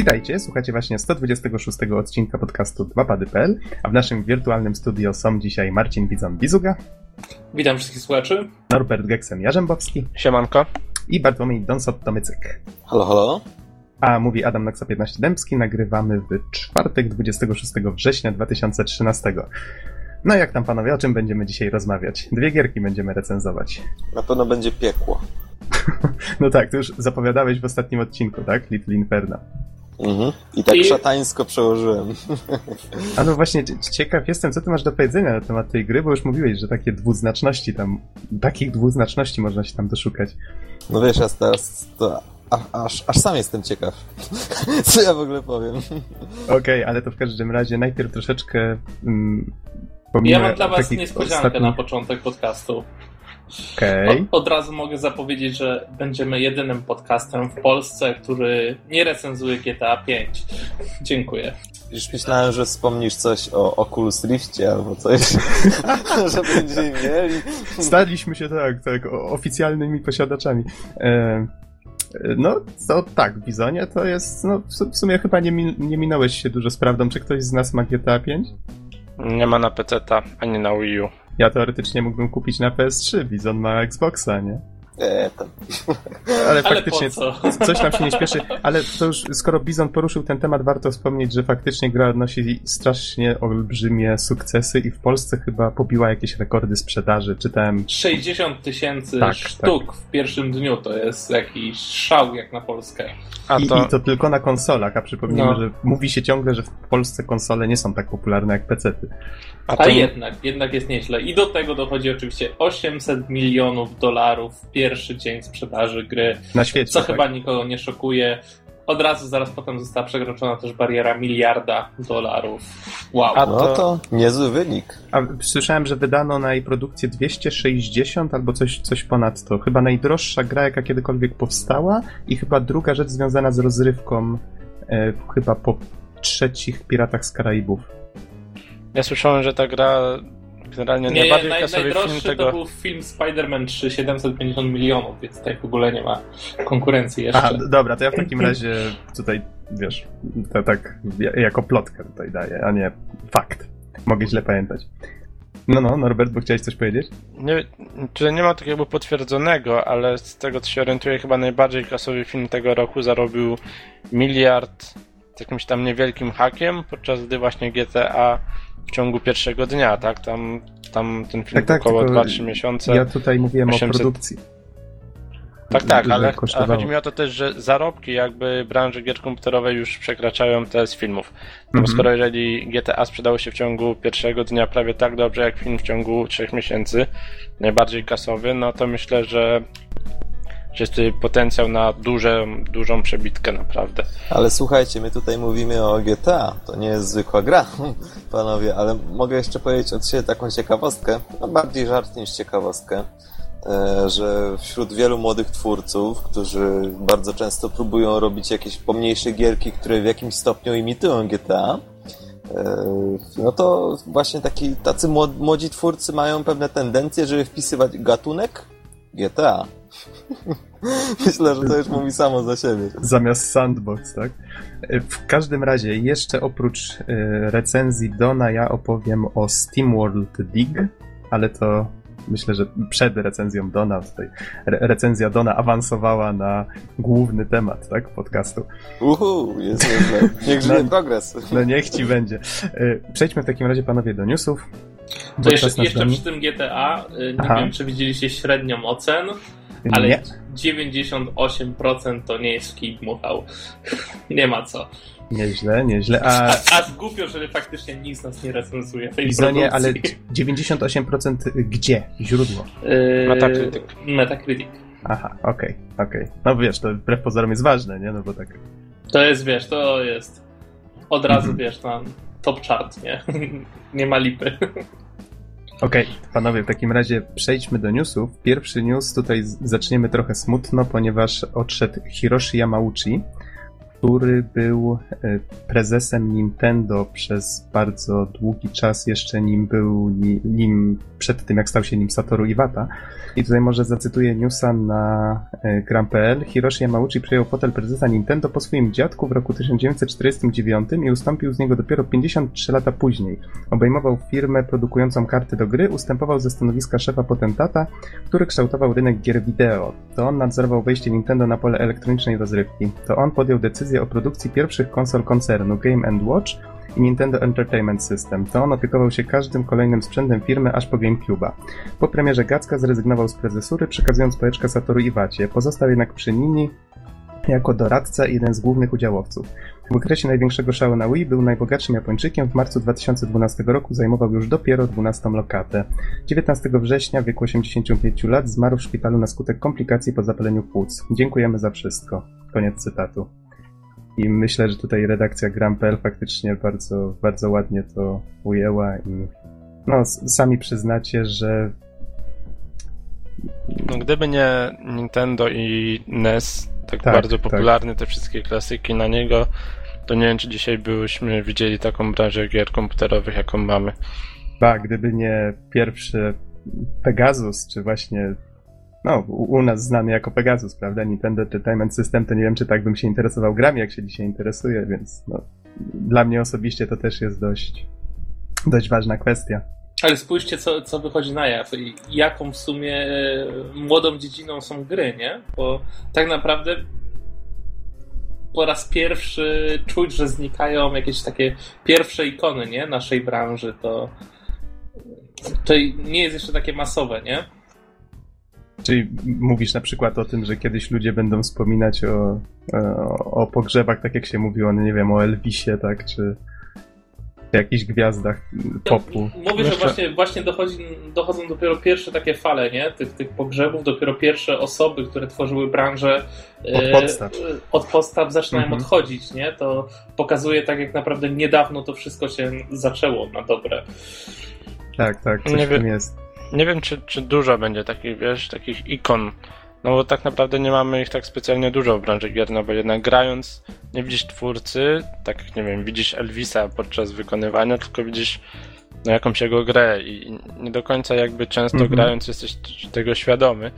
Witajcie, słuchacie właśnie 126 odcinka podcastu 2pady.pl, a w naszym wirtualnym studio są dzisiaj Marcin Bizon-Bizuga. Witam wszystkich słuchaczy. Norbert Geksen-Jarzębowski. Siemanko. I Bartłomiej Donsot-Tomycyk. Halo, halo. A mówi Adam Naksa 15 Dębski. Nagrywamy w czwartek 26 września 2013. No jak tam panowie, o czym będziemy dzisiaj rozmawiać? Dwie gierki będziemy recenzować. Na pewno będzie piekło. no tak, to już zapowiadałeś w ostatnim odcinku, tak? Little Inferno. Mhm. I tak I... szatańsko przełożyłem. A no właśnie, ciekaw jestem, co ty masz do powiedzenia na temat tej gry, bo już mówiłeś, że takie dwuznaczności tam, takich dwuznaczności można się tam doszukać. No wiesz, ja teraz to aż, aż sam jestem ciekaw, co ja w ogóle powiem. Okej, okay, ale to w każdym razie najpierw troszeczkę... Mm, ja mam dla was niespodziankę ostatnich... na początek podcastu. Okay. Od, od, razu mogę zapowiedzieć, że będziemy jedynym podcastem w Polsce, który nie recenzuje GTA 5. Dziękuję. Już myślałem, że wspomnisz coś o Oculus Riftie albo coś, że będziemy mieli. Staliśmy się tak, tak, oficjalnymi posiadaczami. E, no, to tak, Bizonie to jest, no w sumie chyba nie, nie minąłeś się dużo z prawdą. Czy ktoś z nas ma GTA 5? Nie ma na PC ani na Wii U. Ja teoretycznie mógłbym kupić na PS3, Bizon ma Xboxa, nie? Nie, to... Ale faktycznie co? coś tam się nie śpieszy. Ale to już, skoro Bizon poruszył ten temat, warto wspomnieć, że faktycznie gra odnosi strasznie olbrzymie sukcesy i w Polsce chyba pobiła jakieś rekordy sprzedaży. Czytałem... 60 tysięcy tak, sztuk tak. w pierwszym dniu to jest jakiś szał jak na Polskę. A to... I, I, to tylko na konsolach, a przypomnijmy, no. że mówi się ciągle, że w Polsce konsole nie są tak popularne jak pecety. A, a jednak, jednak jest nieźle. I do tego dochodzi oczywiście 800 milionów dolarów w pierwszy dzień sprzedaży gry. Na świecie. Co tak. chyba nikogo nie szokuje. Od razu, zaraz potem została przekroczona też bariera miliarda dolarów. Wow. A no to niezły wynik. A słyszałem, że wydano na jej produkcję 260 albo coś, coś ponad to. Chyba najdroższa gra, jaka kiedykolwiek powstała i chyba druga rzecz związana z rozrywką, e, chyba po trzecich Piratach z Karaibów. Ja słyszałem, że ta gra generalnie nie, najbardziej naj, kasowy film tego... to był film Spider-Man 3, 750 milionów, więc tutaj w ogóle nie ma konkurencji jeszcze. Aha, dobra, to ja w takim razie tutaj, wiesz, to tak jako plotkę tutaj daję, a nie fakt. Mogę źle pamiętać. No, no, Norbert, bo chciałeś coś powiedzieć? Nie, czy nie ma takiego potwierdzonego, ale z tego co się orientuję, chyba najbardziej kasowy film tego roku zarobił miliard z jakimś tam niewielkim hakiem, podczas gdy właśnie GTA w ciągu pierwszego dnia, tak? Tam, tam ten film tak, tak, około 2-3 miesiące. Ja tutaj mówiłem 800... o produkcji. Tak, tak, ale, ale chodzi mi o to też, że zarobki jakby branży gier komputerowej już przekraczają te z filmów. No mm -hmm. skoro jeżeli GTA sprzedało się w ciągu pierwszego dnia prawie tak dobrze jak film w ciągu trzech miesięcy, najbardziej kasowy, no to myślę, że że jest potencjał na duże, dużą przebitkę naprawdę. Ale słuchajcie, my tutaj mówimy o GTA, to nie jest zwykła gra, panowie, ale mogę jeszcze powiedzieć od siebie taką ciekawostkę, no bardziej żart niż ciekawostkę, e, że wśród wielu młodych twórców, którzy bardzo często próbują robić jakieś pomniejsze gierki, które w jakimś stopniu imitują GTA, e, no to właśnie taki, tacy młodzi twórcy mają pewne tendencje, żeby wpisywać gatunek GTA. Myślę, że to już mówi samo za siebie. Zamiast sandbox, tak? W każdym razie, jeszcze oprócz e, recenzji Dona, ja opowiem o SteamWorld Dig, ale to myślę, że przed recenzją Dona, tutaj recenzja Dona awansowała na główny temat, tak, podcastu. Uhu, jest nieźle. Niech żyje no, progres. No niech ci będzie. E, przejdźmy w takim razie, panowie, do newsów. To jeszcze, jeszcze przy tym GTA, nie Aha. wiem, czy widzieliście średnią ocen, ale nie. 98% to nie jest kij dmuchał. nie ma co. Nieźle, nieźle. A... A, a głupio, że faktycznie nic z nas nie recenzuje w tej Bizonie, ale 98% gdzie? Źródło? Yy, Metacritic. Metacritic. Aha, okej, okay, okej. Okay. No wiesz, to wbrew pozorom jest ważne, nie? No bo tak... To jest, wiesz, to jest od razu, mm -hmm. wiesz, tam top chart, nie? nie ma lipy. Okej, okay, panowie, w takim razie przejdźmy do newsów. Pierwszy news tutaj zaczniemy trochę smutno, ponieważ odszedł Hiroshi Yamauchi, który był e, prezesem Nintendo przez bardzo długi czas, jeszcze nim był, nim przed tym jak stał się nim Satoru Iwata. I tutaj może zacytuję newsa na e, gram.pl. Hiroshi Yamauchi przejął fotel prezesa Nintendo po swoim dziadku w roku 1949 i ustąpił z niego dopiero 53 lata później. Obejmował firmę produkującą karty do gry, ustępował ze stanowiska szefa potentata, który kształtował rynek gier wideo. To on nadzorował wejście Nintendo na pole elektronicznej rozrywki. To on podjął decyzję o produkcji pierwszych konsol koncernu Game Watch i Nintendo Entertainment System. To on opiekował się każdym kolejnym sprzętem firmy aż po GameCube'a. Po premierze Gacka zrezygnował z prezesury, przekazując pałeczkę Satoru Iwacie. Pozostał jednak przy Nini jako doradca i jeden z głównych udziałowców. W okresie największego szału na Wii był najbogatszym Japończykiem. W marcu 2012 roku zajmował już dopiero 12 lokatę. 19 września w wieku 85 lat zmarł w szpitalu na skutek komplikacji po zapaleniu płuc. Dziękujemy za wszystko. Koniec cytatu. I myślę, że tutaj redakcja Gram.pl faktycznie bardzo, bardzo ładnie to ujęła i no, sami przyznacie, że no, gdyby nie Nintendo i NES, tak, tak bardzo popularny, tak. te wszystkie klasyki na niego, to nie wiem, czy dzisiaj byśmy widzieli taką branżę gier komputerowych, jaką mamy. Tak, gdyby nie pierwszy Pegasus, czy właśnie no, u nas znany jako Pegasus, prawda? Nintendo Entertainment System, to nie wiem, czy tak bym się interesował grami, jak się dzisiaj interesuje, więc no, dla mnie osobiście to też jest dość, dość ważna kwestia. Ale spójrzcie, co, co wychodzi na jaw i jaką w sumie e, młodą dziedziną są gry, nie? Bo tak naprawdę po raz pierwszy czuć, że znikają jakieś takie pierwsze ikony, nie? Naszej branży, to, to nie jest jeszcze takie masowe, nie? Czyli mówisz na przykład o tym, że kiedyś ludzie będą wspominać o, o, o pogrzebach, tak jak się mówiło, no nie wiem, o Elvisie, tak, czy jakichś gwiazdach popu. Mówię, że właśnie, właśnie dochodzi, dochodzą dopiero pierwsze takie fale, nie? Tych, tych pogrzebów, dopiero pierwsze osoby, które tworzyły branżę od e, podstaw, e, od podstaw zaczynają mhm. odchodzić, nie? To pokazuje tak jak naprawdę niedawno to wszystko się zaczęło na dobre. Tak, tak, coś nie wiem, jest. Nie wiem, czy, czy dużo będzie takich, wiesz, takich ikon no bo tak naprawdę nie mamy ich tak specjalnie dużo w branży gier, no bo jednak grając nie widzisz twórcy, tak jak nie wiem, widzisz Elvisa podczas wykonywania, tylko widzisz no, jakąś jego grę i nie do końca jakby często mm -hmm. grając jesteś tego świadomy.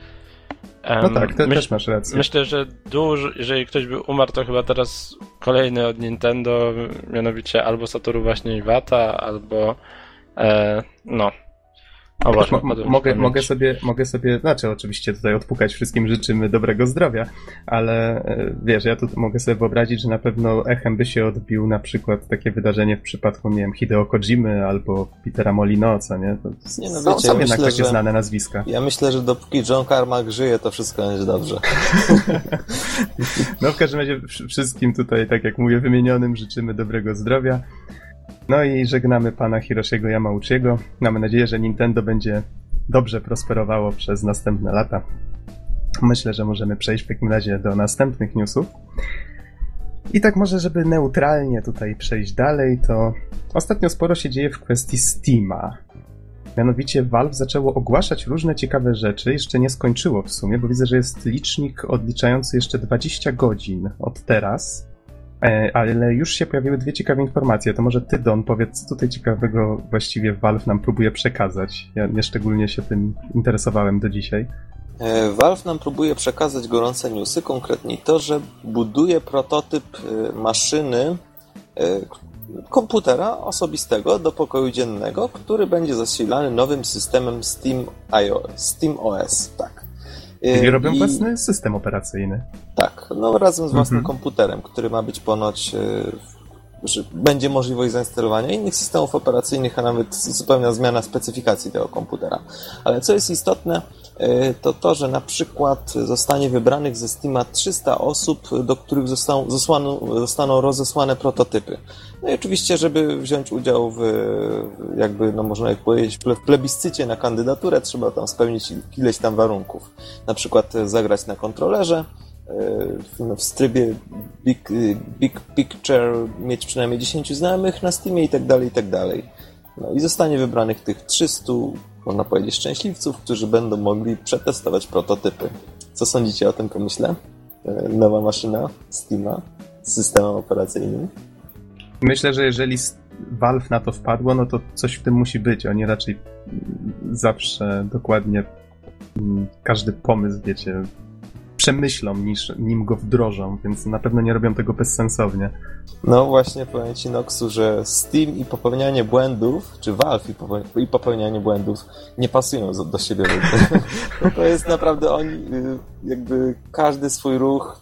Um, no tak, ty myśl, też masz rację. Myślę, że dużo, jeżeli ktoś by umarł, to chyba teraz kolejny od Nintendo, mianowicie albo Satoru właśnie Iwata, albo e, no, o, właśnie, mogę, mogę, sobie, mogę sobie, znaczy oczywiście tutaj odpukać wszystkim życzymy dobrego zdrowia, ale e, wiesz, ja tu mogę sobie wyobrazić, że na pewno echem by się odbił na przykład takie wydarzenie w przypadku, nie wiem, Hideo Kojimy albo Petera Molinoca, nie? To nie no, są, wiecie, są ja jednak myślę, takie że, znane nazwiska. Ja myślę, że dopóki John Carmack żyje, to wszystko będzie dobrze. no w każdym razie wszystkim tutaj, tak jak mówię, wymienionym życzymy dobrego zdrowia. No i żegnamy pana Hiroshiego Yamauchiego. Mamy nadzieję, że Nintendo będzie dobrze prosperowało przez następne lata. Myślę, że możemy przejść w takim razie do następnych newsów. I tak może, żeby neutralnie tutaj przejść dalej, to ostatnio sporo się dzieje w kwestii Steama. Mianowicie Valve zaczęło ogłaszać różne ciekawe rzeczy, jeszcze nie skończyło w sumie, bo widzę, że jest licznik odliczający jeszcze 20 godzin od teraz. E, ale już się pojawiły dwie ciekawe informacje. To może ty, Don, powiedz, co tutaj ciekawego właściwie Valve nam próbuje przekazać. Ja nieszczególnie się tym interesowałem do dzisiaj. E, Valve nam próbuje przekazać gorące newsy, konkretnie to, że buduje prototyp e, maszyny, komputera osobistego do pokoju dziennego, który będzie zasilany nowym systemem Steam, IO, Steam OS. Tak. Czyli robią I... własny system operacyjny. Tak, no razem z własnym mhm. komputerem, który ma być ponoć że będzie możliwość zainstalowania innych systemów operacyjnych, a nawet zupełna zmiana specyfikacji tego komputera. Ale co jest istotne, e, to to, że na przykład zostanie wybranych ze Steama 300 osób, do których zostaną, zostaną rozesłane prototypy. No i oczywiście, żeby wziąć udział w, jakby, no można powiedzieć, w plebiscycie na kandydaturę, trzeba tam spełnić ileś tam warunków. Na przykład zagrać na kontrolerze, w, w trybie big, big Picture mieć przynajmniej 10 znajomych na Steamie i tak dalej, i tak dalej. No i zostanie wybranych tych 300, można powiedzieć, szczęśliwców, którzy będą mogli przetestować prototypy. Co sądzicie o tym pomyśle? E, nowa maszyna Steama. systemem operacyjnym? Myślę, że jeżeli Valve na to wpadło, no to coś w tym musi być. Oni raczej zawsze dokładnie mm, każdy pomysł, wiecie, przemyślą, niż, nim go wdrożą, więc na pewno nie robią tego bezsensownie. No właśnie, powiem Ci, Noxu, że Steam i popełnianie błędów, czy Valve i popełnianie błędów nie pasują do siebie. no to jest naprawdę oni, y, jakby każdy swój ruch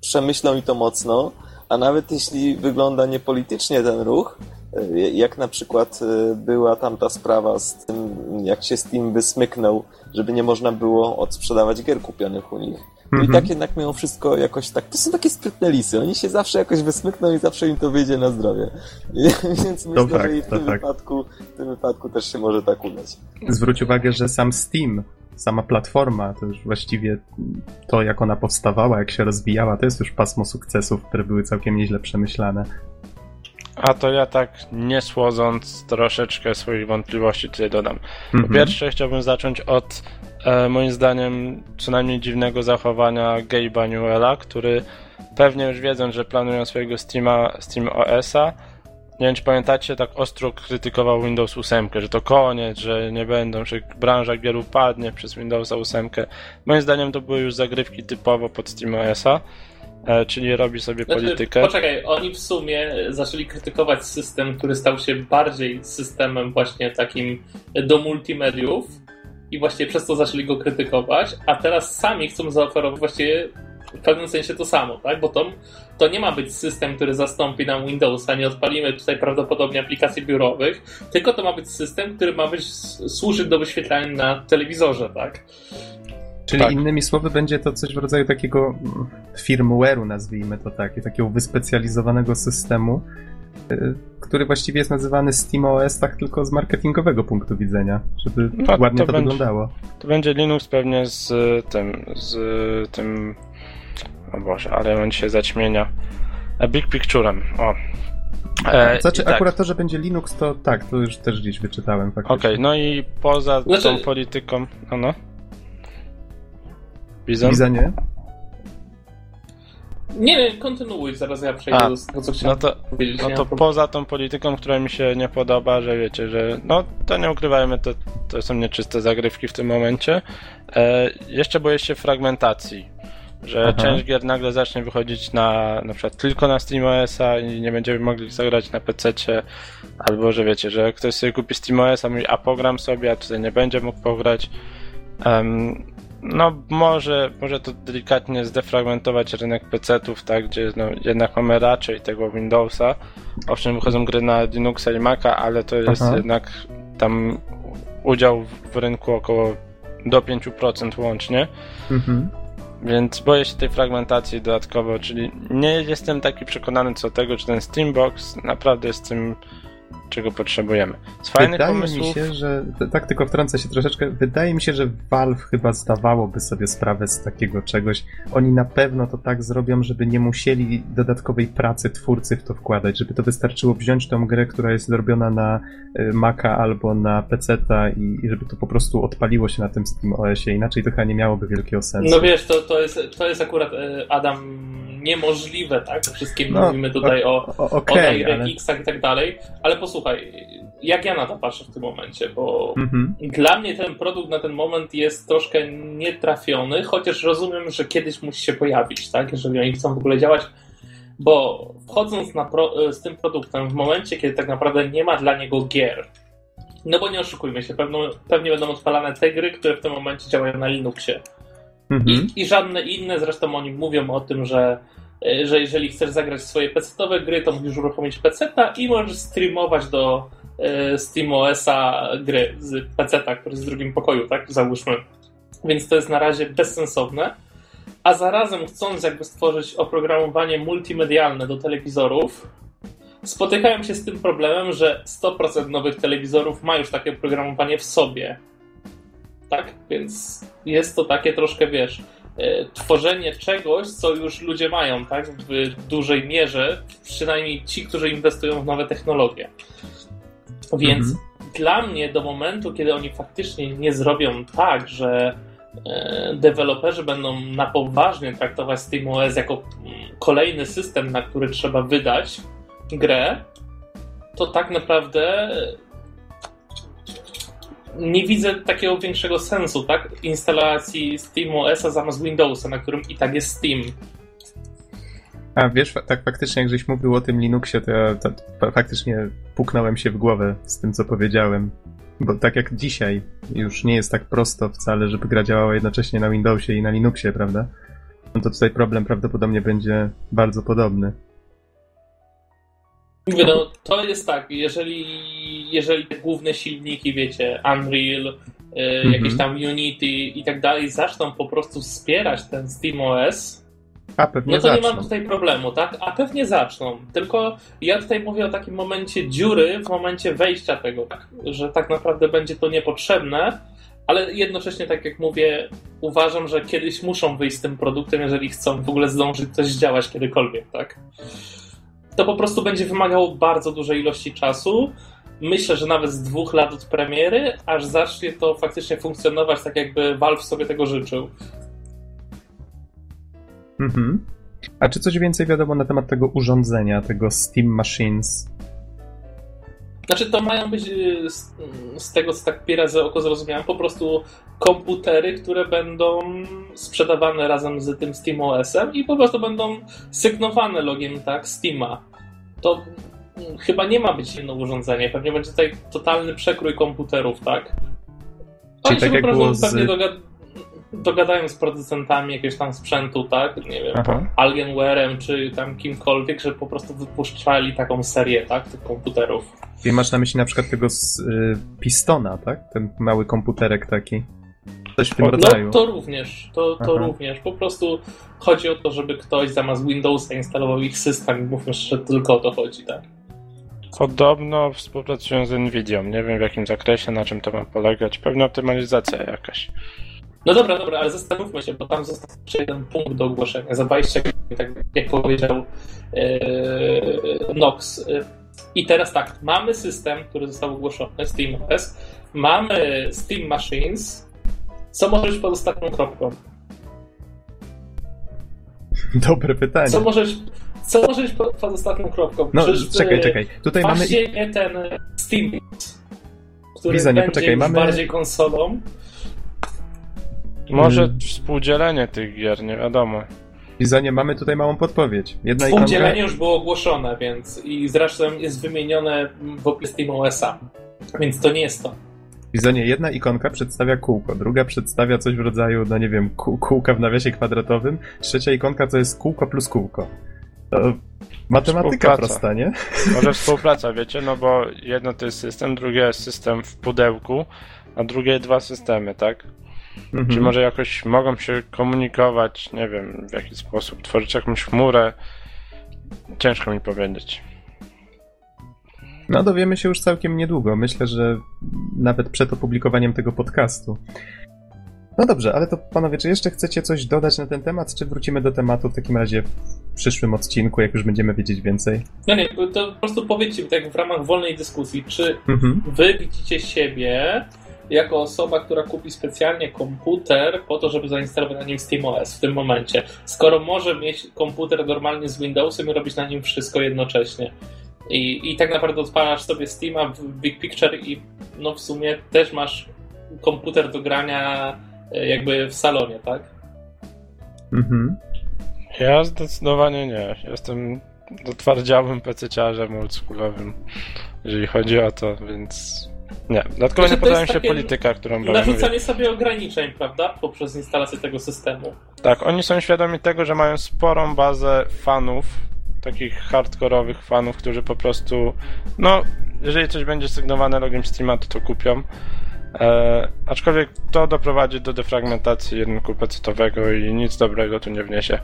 przemyślą i to mocno, a nawet jeśli wygląda niepolitycznie ten ruch, y, jak na przykład y, była tam ta sprawa z tym, jak się Steam wysmyknął, żeby nie można było odsprzedawać gier kupionych u nich. No i mhm. tak jednak mimo wszystko jakoś tak, to są takie sprytne lisy, oni się zawsze jakoś wysmykną i zawsze im to wyjdzie na zdrowie. I, więc myślę, tak, że i w tym, tak. wypadku, w tym wypadku też się może tak udać. Zwróć uwagę, że sam Steam, sama platforma, to już właściwie to, jak ona powstawała, jak się rozwijała, to jest już pasmo sukcesów, które były całkiem nieźle przemyślane. A to ja tak nie słodząc troszeczkę swoich wątpliwości tutaj dodam. Po mm -hmm. pierwsze chciałbym zacząć od e, moim zdaniem co najmniej dziwnego zachowania Gabe'a Newella, który pewnie już wiedzą, że planują swojego Steama, Steam OS-a. Nie wiem, czy pamiętacie, tak ostro krytykował Windows 8, że to koniec, że nie będą, że branża gier upadnie przez Windowsa 8. Moim zdaniem to były już zagrywki typowo pod Steam OS-a. E, czyli robi sobie znaczy, politykę. Poczekaj, oni w sumie zaczęli krytykować system, który stał się bardziej systemem właśnie takim do multimediów i właśnie przez to zaczęli go krytykować, a teraz sami chcą zaoferować właściwie w pewnym sensie to samo, tak? Bo to, to nie ma być system, który zastąpi nam Windowsa, nie odpalimy tutaj prawdopodobnie aplikacji biurowych, tylko to ma być system, który ma być służyć do wyświetlania na telewizorze, tak? Czyli tak. innymi słowy będzie to coś w rodzaju takiego firmware'u, nazwijmy to tak, takiego wyspecjalizowanego systemu, który właściwie jest nazywany SteamOS tak tylko z marketingowego punktu widzenia, żeby no, ładnie to, to będzie, wyglądało. To będzie Linux pewnie z tym, z tym, o Boże, ale on się zaćmienia, Big Picture'em, o. E, znaczy, tak. akurat to, że będzie Linux, to tak, to już też gdzieś wyczytałem faktycznie. Okej, okay, no i poza znaczy... tą polityką, no no. Bizon? Bizonie? Nie, nie, kontynuuj, zaraz ja przejdę A, do tego, co chciałem no to, powiedzieć. No to poza tą polityką, która mi się nie podoba, że wiecie, że no to nie ukrywajmy, to, to są nieczyste zagrywki w tym momencie. E, jeszcze boję się fragmentacji, że Aha. część gier nagle zacznie wychodzić na na przykład tylko na SteamOS-a i nie będziemy mogli zagrać na PC-cie, albo że wiecie, że ktoś sobie kupi SteamOS-a, mówi, a pogram sobie, a tutaj nie będzie mógł pograć. Um, no może, może to delikatnie zdefragmentować rynek PC-ów, tak, gdzie no, jednak mamy raczej tego Windowsa. Owszem, wychodzą gry na Linuxa i Maca, ale to jest Aha. jednak tam udział w rynku około do 5% łącznie. Mhm. Więc boję się tej fragmentacji dodatkowo, czyli nie jestem taki przekonany co do tego, czy ten Steambox naprawdę jest tym czego potrzebujemy. Z fajnych wydaje pomysłów... mi się, że tak tylko wtrącę się troszeczkę. Wydaje mi się, że Valve chyba zdawałoby sobie sprawę z takiego czegoś. Oni na pewno to tak zrobią, żeby nie musieli dodatkowej pracy twórcy w to wkładać, żeby to wystarczyło wziąć tą grę, która jest zrobiona na y, Maca albo na PC-ta i, i żeby to po prostu odpaliło się na tym Steam OS-ie. Inaczej to chyba nie miałoby wielkiego sensu. No wiesz, to, to, jest, to jest akurat y, Adam niemożliwe, tak? Wszystkim no, mówimy tutaj o, o, okay, o ale... i tak dalej, ale posłuchaj, jak ja na to patrzę w tym momencie, bo mhm. dla mnie ten produkt na ten moment jest troszkę nietrafiony, chociaż rozumiem, że kiedyś musi się pojawić, tak? Jeżeli oni chcą w ogóle działać, bo wchodząc pro, z tym produktem w momencie, kiedy tak naprawdę nie ma dla niego gier, no bo nie oszukujmy się, pewno, pewnie będą odpalane te gry, które w tym momencie działają na Linuxie. Mhm. I, I żadne inne, zresztą oni mówią o tym, że E, że jeżeli chcesz zagrać swoje PC-owe gry, to musisz uruchomić PC-ta i możesz streamować do e, SteamOS-a gry z PC-ta, który jest w drugim pokoju, tak? Załóżmy. Więc to jest na razie bezsensowne. A zarazem chcąc jakby stworzyć oprogramowanie multimedialne do telewizorów, spotykają się z tym problemem, że 100% nowych telewizorów ma już takie oprogramowanie w sobie. Tak? Więc jest to takie troszkę, wiesz, E, tworzenie czegoś, co już ludzie mają, tak? W dużej mierze, przynajmniej ci, którzy inwestują w nowe technologie. Więc mhm. dla mnie do momentu, kiedy oni faktycznie nie zrobią tak, że e, deweloperzy będą na poważnie traktować SteamOS jako mm, kolejny system, na który trzeba wydać grę, to tak naprawdę nie widzę takiego większego sensu, tak? Instalacji SteamOS-a zamiast Windowsa, na którym i tak jest Steam. A wiesz, tak faktycznie, jak żeś mówił o tym Linuxie, to ja to, faktycznie puknąłem się w głowę z tym, co powiedziałem. Bo tak jak dzisiaj, już nie jest tak prosto wcale, żeby gra działała jednocześnie na Windowsie i na Linuxie, prawda? No to tutaj problem prawdopodobnie będzie bardzo podobny. Mówię, no to jest tak, jeżeli, jeżeli te główne silniki, wiecie, Unreal, mhm. jakieś tam Unity i tak dalej, zaczną po prostu wspierać ten SteamOS, a pewnie no to zaczną. nie mam tutaj problemu, tak? A pewnie zaczną. Tylko ja tutaj mówię o takim momencie dziury, w momencie wejścia tego, tak? że tak naprawdę będzie to niepotrzebne, ale jednocześnie, tak jak mówię, uważam, że kiedyś muszą wyjść z tym produktem, jeżeli chcą w ogóle zdążyć coś działać kiedykolwiek, tak? To po prostu będzie wymagało bardzo dużej ilości czasu. Myślę, że nawet z dwóch lat od premiery, aż zacznie to faktycznie funkcjonować tak, jakby Valve sobie tego życzył. Mhm. A czy coś więcej wiadomo na temat tego urządzenia, tego Steam Machines? Znaczy, to mają być y, z, z tego, co tak pierwsze oko zrozumiałem, po prostu komputery, które będą sprzedawane razem z tym SteamOS-em i po prostu będą sygnowane logiem tak Steama. To mm, chyba nie ma być jedno urządzenie, pewnie będzie tutaj totalny przekrój komputerów, tak? Czyli tak jak było z... pewnie dogadają z producentami jakiegoś tam sprzętu, tak? Nie wiem, Aha. Alienware'em czy tam kimkolwiek, że po prostu wypuszczali taką serię, tak? Tych komputerów. I masz na myśli na przykład tego z y, Pistona, tak? Ten mały komputerek taki. Coś w tym no, rodzaju. to również, to, to również. Po prostu chodzi o to, żeby ktoś zamiast Windowsa instalował ich system. Mówmy że tylko o to chodzi, tak? Podobno współpracują z Nvidią. Nie wiem w jakim zakresie, na czym to ma polegać. Pewna optymalizacja jakaś. No dobra, dobra, ale zastanówmy się, bo tam został jeszcze jeden punkt do ogłoszenia. Za 20 tak jak powiedział yy, Nox. I teraz tak, mamy system, który został ogłoszony, SteamOS, mamy Steam Machines. Co może być pod ostatnią kropką? Dobre pytanie. Co możesz, co może być pod, pod ostatnią kropką? No, Przecież, czekaj, czekaj. Tutaj mamy... ten Steam, który Wiza, nie, będzie poczekaj, mamy... bardziej konsolą. Może hmm. współdzielenie tych gier, nie wiadomo. Bizonie, mamy tutaj małą podpowiedź. Jedna Współdzielenie ikonka... już było ogłoszone, więc i zresztą jest wymienione w opisie SteamOS-a, więc to nie jest to. Bizonie, jedna ikonka przedstawia kółko, druga przedstawia coś w rodzaju, no nie wiem, kółka w nawiasie kwadratowym, trzecia ikonka to jest kółko plus kółko. To matematyka prosta, nie? Może współpraca, wiecie, no bo jedno to jest system, drugie jest system w pudełku, a drugie dwa systemy, tak? Mhm. Czy może jakoś mogą się komunikować, nie wiem w jaki sposób, tworzyć jakąś chmurę? Ciężko mi powiedzieć. No dowiemy się już całkiem niedługo. Myślę, że nawet przed opublikowaniem tego podcastu. No dobrze, ale to panowie, czy jeszcze chcecie coś dodać na ten temat, czy wrócimy do tematu w takim razie w przyszłym odcinku, jak już będziemy wiedzieć więcej? No nie, to po prostu powiedzcie tak w ramach wolnej dyskusji, czy mhm. wy widzicie siebie jako osoba, która kupi specjalnie komputer po to, żeby zainstalować na nim SteamOS w tym momencie. Skoro może mieć komputer normalnie z Windowsem i robić na nim wszystko jednocześnie. I, I tak naprawdę odpalasz sobie Steama w Big Picture i no w sumie też masz komputer do grania e, jakby w salonie, tak? Mhm. Ja zdecydowanie nie. Jestem dotwardziałym PC-ciarzem oldschoolowym, jeżeli chodzi o to, więc nie, dodatkowo znaczy, nie podoba mi się polityka, którą Narzucanie sobie ograniczeń, prawda? Poprzez instalację tego systemu. Tak, oni są świadomi tego, że mają sporą bazę fanów, takich hardkorowych fanów, którzy po prostu, no, jeżeli coś będzie sygnowane logiem Steama, to to kupią. E, aczkolwiek to doprowadzi do defragmentacji rynku pecetowego i nic dobrego tu nie wniesie.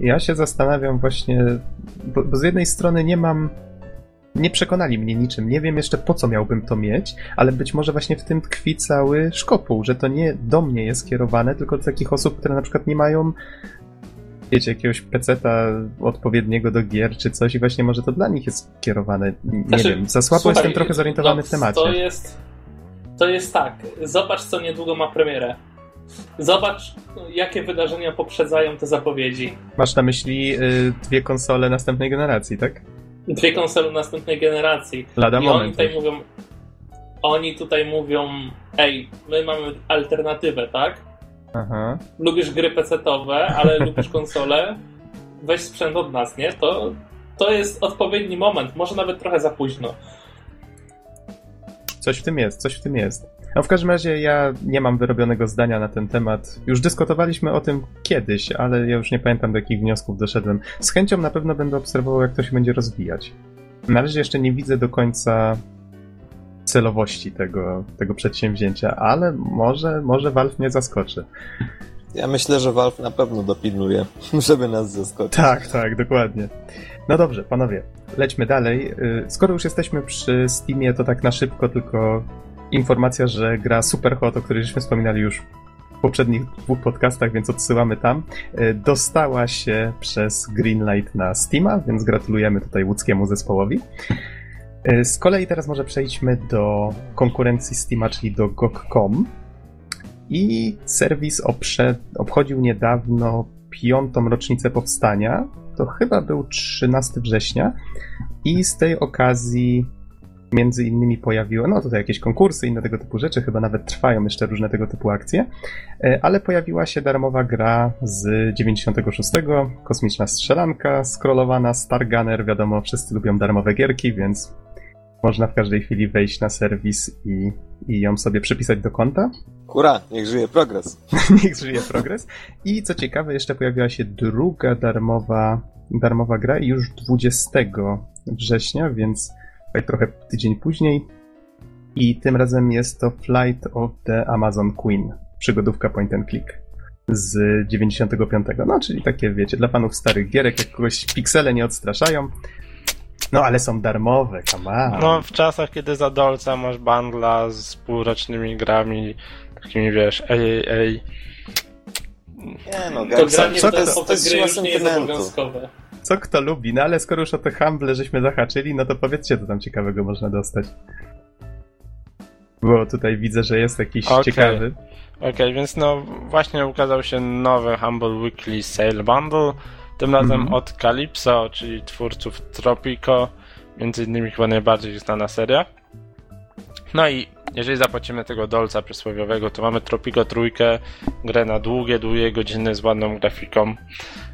Ja się zastanawiam właśnie, bo, bo z jednej strony nie mam nie przekonali mnie niczym. Nie wiem jeszcze po co miałbym to mieć, ale być może właśnie w tym tkwi cały szkopuł, że to nie do mnie jest kierowane, tylko do takich osób, które na przykład nie mają wiecie, jakiegoś peceta odpowiedniego do gier czy coś i właśnie może to dla nich jest kierowane. Nie znaczy, wiem, za słabo słuchaj, jestem trochę zorientowany no, w temacie. To jest to jest tak. Zobacz, co niedługo ma premierę. Zobacz, jakie wydarzenia poprzedzają te zapowiedzi. Masz na myśli y, dwie konsole następnej generacji, tak? Dwie konsole następnej generacji. Lada I moment. oni tutaj mówią, oni tutaj mówią, ej, my mamy alternatywę, tak? Aha. Lubisz gry PC-owe, ale lubisz konsole, weź sprzęt od nas, nie? To, to jest odpowiedni moment, może nawet trochę za późno. Coś w tym jest, coś w tym jest. No w każdym razie ja nie mam wyrobionego zdania na ten temat. Już dyskutowaliśmy o tym kiedyś, ale ja już nie pamiętam do jakich wniosków doszedłem. Z chęcią na pewno będę obserwował, jak to się będzie rozwijać. Na razie jeszcze nie widzę do końca celowości tego, tego przedsięwzięcia, ale może, może Valve mnie zaskoczy. Ja myślę, że Valve na pewno dopilnuje, żeby nas zaskoczyć. Tak, tak, dokładnie. No dobrze, panowie, lećmy dalej. Y, skoro już jesteśmy przy Steamie, to tak na szybko tylko informacja, że gra Superhot, o której żeśmy wspominali już w poprzednich dwóch podcastach, więc odsyłamy tam, y, dostała się przez Greenlight na Steama, więc gratulujemy tutaj łódzkiemu zespołowi. Y, z kolei teraz może przejdźmy do konkurencji Steama, czyli do GOG.com. I serwis obchodził niedawno piątą rocznicę powstania. To chyba był 13 września. I z tej okazji między innymi pojawiło, no tutaj jakieś konkursy, inne tego typu rzeczy, chyba nawet trwają jeszcze różne tego typu akcje, e, ale pojawiła się darmowa gra z 96, kosmiczna strzelanka, scrollowana Star Gunner, wiadomo, wszyscy lubią darmowe gierki, więc można w każdej chwili wejść na serwis i, i ją sobie przypisać do konta. Hurra, niech żyje progres. niech żyje progres. I co ciekawe, jeszcze pojawiła się druga darmowa, darmowa gra już 20 września, więc tutaj trochę tydzień później. I tym razem jest to Flight of the Amazon Queen, przygodówka point and click z 95. No, czyli takie, wiecie, dla fanów starych gierek, jak kogoś piksele nie odstraszają, no ale są darmowe, come on. No w czasach, kiedy za dolca masz bundla z półrocznymi grami, takimi wiesz, ej, ej, ej. Nie no, To granie co te, to- nie jest obowiązkowe. Co kto lubi, no ale skoro już o te humble żeśmy zahaczyli, no to powiedzcie, co tam ciekawego można dostać. Bo tutaj widzę, że jest jakiś Okej. ciekawy. Okej, więc no właśnie ukazał się nowy Humble Weekly Sale Bundle, tym razem Mhm. od Calypso, czyli twórców Tropico, między innymi chyba najbardziej znana seria. No i jeżeli zapłacimy tego dolca przysłowiowego, to mamy Tropico trójkę, grę na długie, długie godziny z ładną grafiką.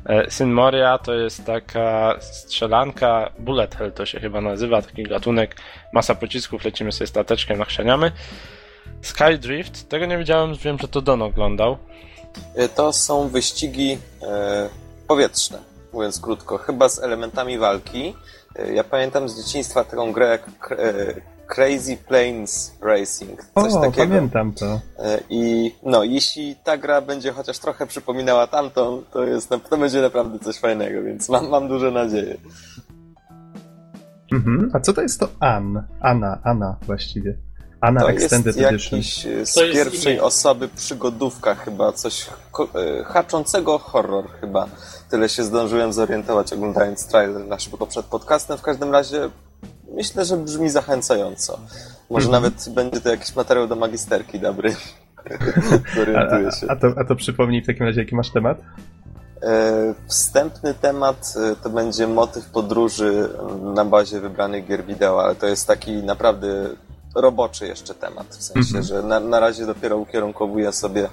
E, Syn Moria to jest taka strzelanka, bullet hell to się chyba nazywa, taki gatunek, masa pocisków, lecimy sobie stateczkiem, nachrzaniamy. Skydrift, tego nie widziałem, wiem, że to Don oglądał. Y, To są wyścigi e, powietrzne, mówiąc krótko, chyba z elementami walki. E, Ja pamiętam z dzieciństwa taką grę jak e, Crazy Planes Racing, coś O, takiego. pamiętam to. E, I no, jeśli ta gra będzie chociaż trochę przypominała tamtą, to, jest, to będzie naprawdę coś fajnego, więc mam, mam duże nadzieje. Mhm. A co to jest to An? Anna, Anna właściwie. Anna To Extended jest Edition. jakiś z To pierwszej imię. osoby przygodówka chyba, coś e, haczącego horror chyba. Tyle się zdążyłem zorientować oglądając trailer na szybko przed podcastem. W każdym razie myślę, że brzmi zachęcająco. Może nawet będzie to jakiś materiał do magisterki dobry. A, Zorientuję się. a, a, to, a to przypomnij w takim razie, jaki masz temat? E, Wstępny temat e, to będzie motyw podróży na bazie wybranych gier wideo, ale to jest taki naprawdę roboczy jeszcze temat. W sensie, Mhm. że na, na razie dopiero ukierunkowuję sobie,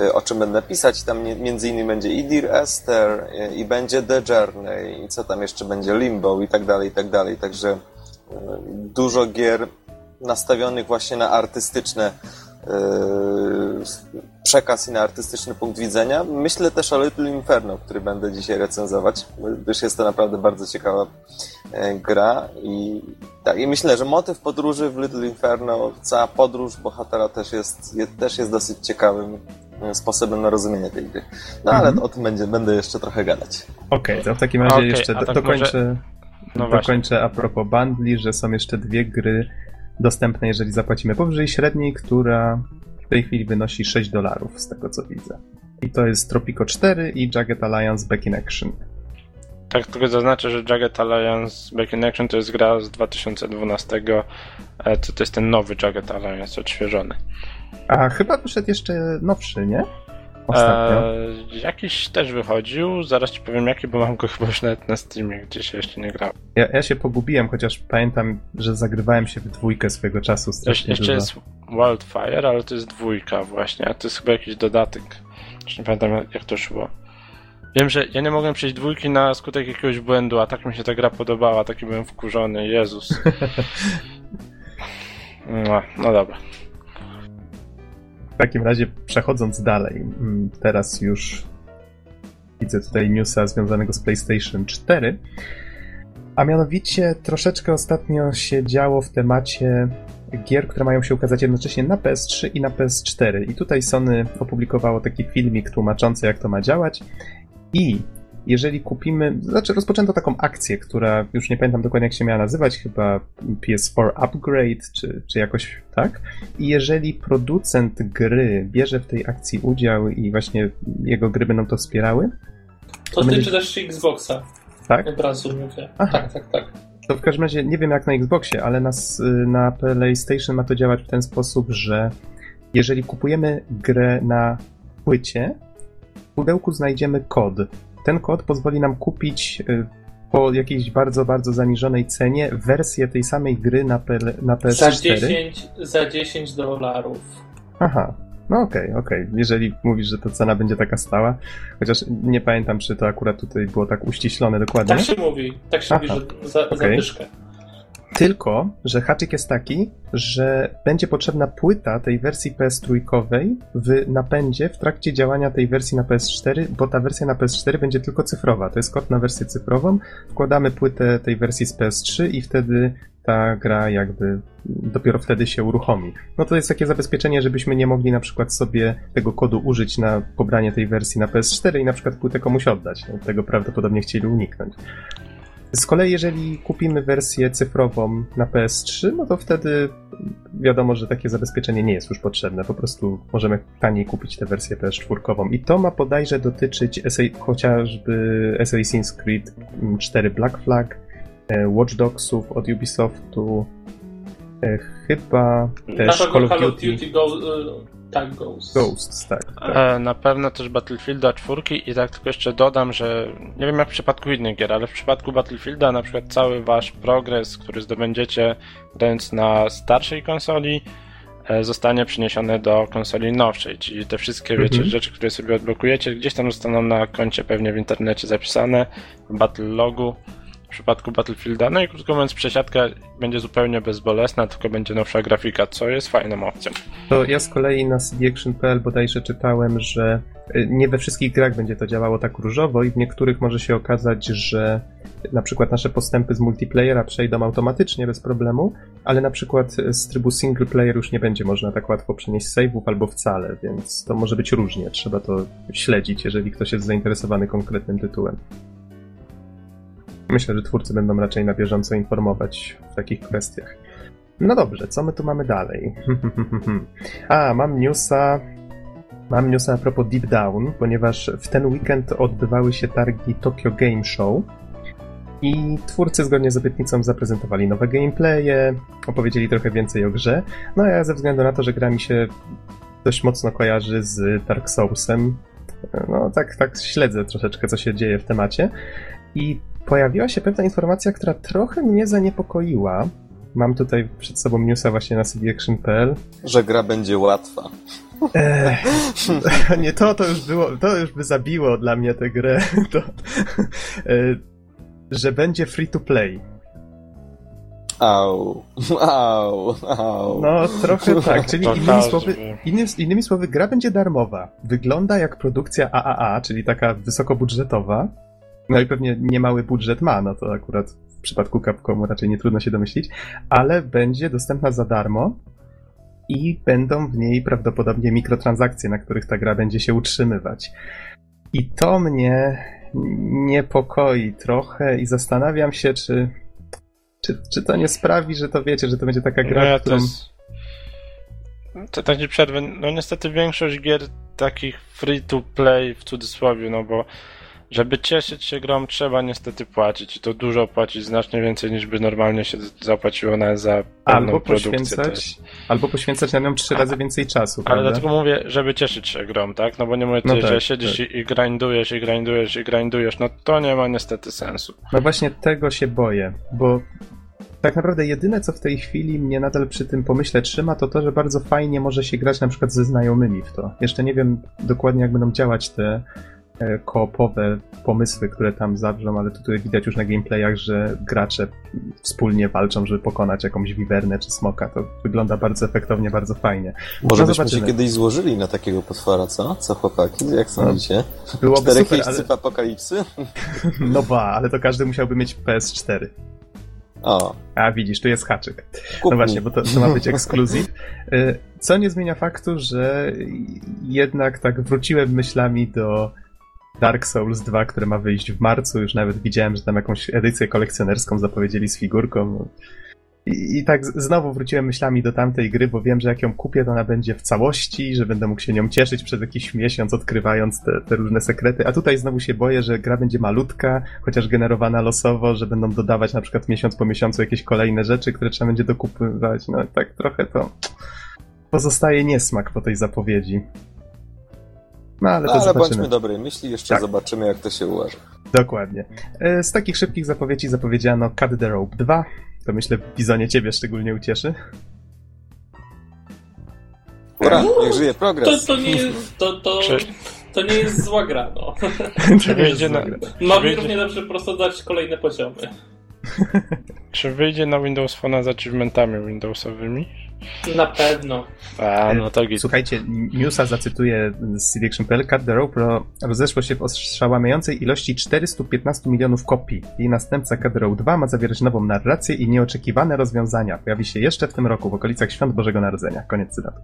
e, o czym będę pisać. Tam nie- między innymi będzie i Dear Esther, e, i będzie The Journey, i co tam jeszcze będzie, Limbo i tak dalej, i tak dalej. Także e, dużo gier nastawionych właśnie na artystyczne przekaz i na artystyczny punkt widzenia. Myślę też o Little Inferno, który będę dzisiaj recenzować, gdyż jest to naprawdę bardzo ciekawa e, gra i tak, i myślę, że motyw podróży w Little Inferno, cała podróż bohatera też jest, je, też jest dosyć ciekawym e, sposobem na rozumienie tej gry. No ale Mhm. o tym będzie, będę jeszcze trochę gadać. Okej, to w takim razie Okej, jeszcze do, tak dokończę, No właśnie. dokończę a propos bundli, że są jeszcze dwie gry dostępne, jeżeli zapłacimy powyżej średniej, która w tej chwili wynosi 6 dolarów, z tego co widzę. I to jest Tropico 4 i Jagged Alliance Back in Action. Tak, tylko zaznaczę, że Jagged Alliance Back in Action to jest gra z 2012, e, to, to jest ten nowy Jagged Alliance, odświeżony. A chyba wyszedł jeszcze nowszy, nie? Ostatnio. E, jakiś też wychodził, zaraz ci powiem jaki, bo mam go chyba już nawet na Steamie, gdzie się jeszcze nie grał. Ja, ja się pogubiłem, chociaż pamiętam, że zagrywałem się w dwójkę swojego czasu Jeszcze dużo. jest Wildfire, ale to jest dwójka właśnie, a to jest chyba jakiś dodatek. Już nie pamiętam jak to szło. Wiem, że ja nie mogłem przejść dwójki na skutek jakiegoś błędu, a tak mi się ta gra podobała, taki byłem wkurzony, Jezus. No, no dobra. Takim razie przechodząc dalej, mm, teraz już widzę tutaj newsa związanego z PlayStation 4, a mianowicie troszeczkę ostatnio się działo w temacie gier, które mają się ukazać jednocześnie na PS3 i na PS4. I tutaj Sony opublikowało taki filmik tłumaczący, jak to ma działać. I jeżeli kupimy, znaczy rozpoczęto taką akcję, która już nie pamiętam dokładnie jak się miała nazywać, chyba PS4 Upgrade, czy, czy jakoś tak. I jeżeli producent gry bierze w tej akcji udział i właśnie jego gry będą to wspierały. To, to tyczy też Xboxa. Tak? Od razu mówię. Aha. Tak, tak, tak. To w każdym razie nie wiem jak na Xboxie, ale na, na PlayStation ma to działać w ten sposób, że jeżeli kupujemy grę na płycie, w pudełku znajdziemy kod ten kod pozwoli nam kupić y, po jakiejś bardzo, bardzo zaniżonej cenie wersję tej samej gry na, na PS4. Za 10, za 10 dolarów. Aha, no okej, okay, okej. Okay. Jeżeli mówisz, że ta cena będzie taka stała, chociaż nie pamiętam, czy to akurat tutaj było tak uściślone dokładnie. Tak się mówi, tak się Aha, mówi, że za, okay. za tylko, że haczyk jest taki, że będzie potrzebna płyta tej wersji PS3 w napędzie w trakcie działania tej wersji na PS4, bo ta wersja na PS4 będzie tylko cyfrowa. To jest kod na wersję cyfrową. Wkładamy płytę tej wersji z PS3 i wtedy ta gra jakby dopiero wtedy się uruchomi. No to jest takie zabezpieczenie, żebyśmy nie mogli na przykład sobie tego kodu użyć na pobranie tej wersji na PS4 i na przykład płytę komuś oddać. No, tego prawdopodobnie chcieli uniknąć. Z kolei, jeżeli kupimy wersję cyfrową na PS3, no to wtedy wiadomo, że takie zabezpieczenie nie jest już potrzebne. Po prostu możemy taniej kupić tę wersję PS4. I to ma bodajże dotyczyć chociażby Assassin's Creed 4 Black Flag, e, Watch Dogsów od Ubisoftu, e, chyba też Call of Duty. Duty Go, tak, Ghosts. Ghosts, tak. tak. E, na pewno też Battlefielda 4 i tak tylko jeszcze dodam, że nie wiem jak w przypadku innych gier, ale w przypadku Battlefielda na przykład cały wasz progres, który zdobędziecie grając na starszej konsoli, e, zostanie przeniesiony do konsoli nowszej, czyli te wszystkie, wiecie, mhm. rzeczy, które sobie odblokujecie, gdzieś tam zostaną na koncie pewnie w internecie zapisane, w battle logu przypadku Battlefielda. No i krótko mówiąc, przesiadka będzie zupełnie bezbolesna, tylko będzie nowsza grafika, co jest fajną opcją. To ja z kolei na cdaction.pl bodajże czytałem, że y, nie we wszystkich grach będzie to działało tak różowo i w niektórych może się okazać, że na przykład nasze postępy z multiplayera przejdą automatycznie bez problemu, ale na przykład z trybu single player już nie będzie można tak łatwo przenieść save'ów albo wcale, więc to może być różnie. Trzeba to śledzić, jeżeli ktoś jest zainteresowany konkretnym tytułem. Myślę, że twórcy będą raczej na bieżąco informować w takich kwestiach. No dobrze, co my tu mamy dalej? A, mam newsa. Mam newsa a propos Deep Down, ponieważ w ten weekend odbywały się targi Tokyo Game Show i twórcy zgodnie z obietnicą zaprezentowali nowe gameplaye, opowiedzieli trochę więcej o grze. No a ja ze względu na to, że gra mi się dość mocno kojarzy z Dark Soulsem, no tak, tak śledzę troszeczkę, co się dzieje w temacie. I pojawiła się pewna informacja, która trochę mnie zaniepokoiła. Mam tutaj przed sobą newsa właśnie na cdaction.pl. Że gra będzie łatwa. Eee, nie, to, to już było, to już by zabiło dla mnie tę grę. To, e, że będzie free to play. Au, au, au. No, trochę tak, czyli innymi słowy, innymi, innymi słowy, gra będzie darmowa. Wygląda jak produkcja AAA, czyli taka wysokobudżetowa, no i pewnie niemały budżet ma, no to akurat w przypadku Capcomu raczej nie trudno się domyślić, ale będzie dostępna za darmo i będą w niej prawdopodobnie mikrotransakcje, na których ta gra będzie się utrzymywać. I to mnie niepokoi trochę i zastanawiam się, czy, czy, czy to nie sprawi, że to wiecie, że to będzie taka gra, no ja którą... Jest... To tak nie przerwę. No niestety większość gier takich free to play w cudzysłowie, no bo żeby cieszyć się grą, trzeba niestety płacić. I to dużo płacić, znacznie więcej niż by normalnie się zapłaciło na za albo poświęcać, albo poświęcać na nią trzy razy więcej czasu. Ale prawda? dlatego mówię, żeby cieszyć się grą, tak? No bo nie mówię, no tak, że siedzisz tak. i grindujesz, i grindujesz, i grindujesz, no to nie ma niestety sensu. No właśnie tego się boję, bo tak naprawdę jedyne, co w tej chwili mnie nadal przy tym pomyśle trzyma, to to, że bardzo fajnie może się grać na przykład ze znajomymi w to. Jeszcze nie wiem dokładnie, jak będą działać te koopowe pomysły, które tam zawrzą, ale tutaj widać już na gameplayach, że gracze wspólnie walczą, żeby pokonać jakąś wiwernę czy smoka. To wygląda bardzo efektownie, bardzo fajnie. Może no, byśmy się kiedyś złożyli na takiego potwora, co? Co chłopaki? Jak sądzicie? No, byłoby Czterech super, ale... apokalipsy? No ba, ale to każdy musiałby mieć PS4. O. A widzisz, tu jest haczyk. Kup no właśnie, bo to, to ma być ekskluzyw. Y, co nie zmienia faktu, że jednak tak wróciłem myślami do Dark Souls 2, które ma wyjść w marcu. Już nawet widziałem, że tam jakąś edycję kolekcjonerską zapowiedzieli z figurką. I, I, tak znowu wróciłem myślami do tamtej gry, bo wiem, że jak ją kupię, to ona będzie w całości, że będę mógł się nią cieszyć przez jakiś miesiąc, odkrywając te, te, różne sekrety. A tutaj znowu się boję, że gra będzie malutka, chociaż generowana losowo, że będą dodawać na przykład miesiąc po miesiącu jakieś kolejne rzeczy, które trzeba będzie dokupywać. No tak trochę to pozostaje niesmak po tej zapowiedzi. No ale, no, to ale zobaczymy. bądźmy dobrej myśli, jeszcze tak. zobaczymy, jak to się ułoży. Dokładnie. E, z takich szybkich zapowiedzi zapowiedziano Cut the Rope 2, to myślę, Bizonie ciebie szczególnie ucieszy. Ura, niech żyje progres. To, to nie jest, to, to, to nie jest zła gra, no. Czy wyjdzie na... Mogli równie dobrze po prostu dać kolejne poziomy. Czy wyjdzie na Windows Phone z achievementami Windowsowymi? Na pewno. A, no to. Słuchajcie, newsa zacytuję z CDAction.pl. Cut the Rope rozeszło się w oszałamiającej ilości 415 milionów kopii. Jej następca Cut the Rope 2 ma zawierać nową narrację i nieoczekiwane rozwiązania. Pojawi się jeszcze w tym roku, w okolicach Świąt Bożego Narodzenia. Koniec cytatu.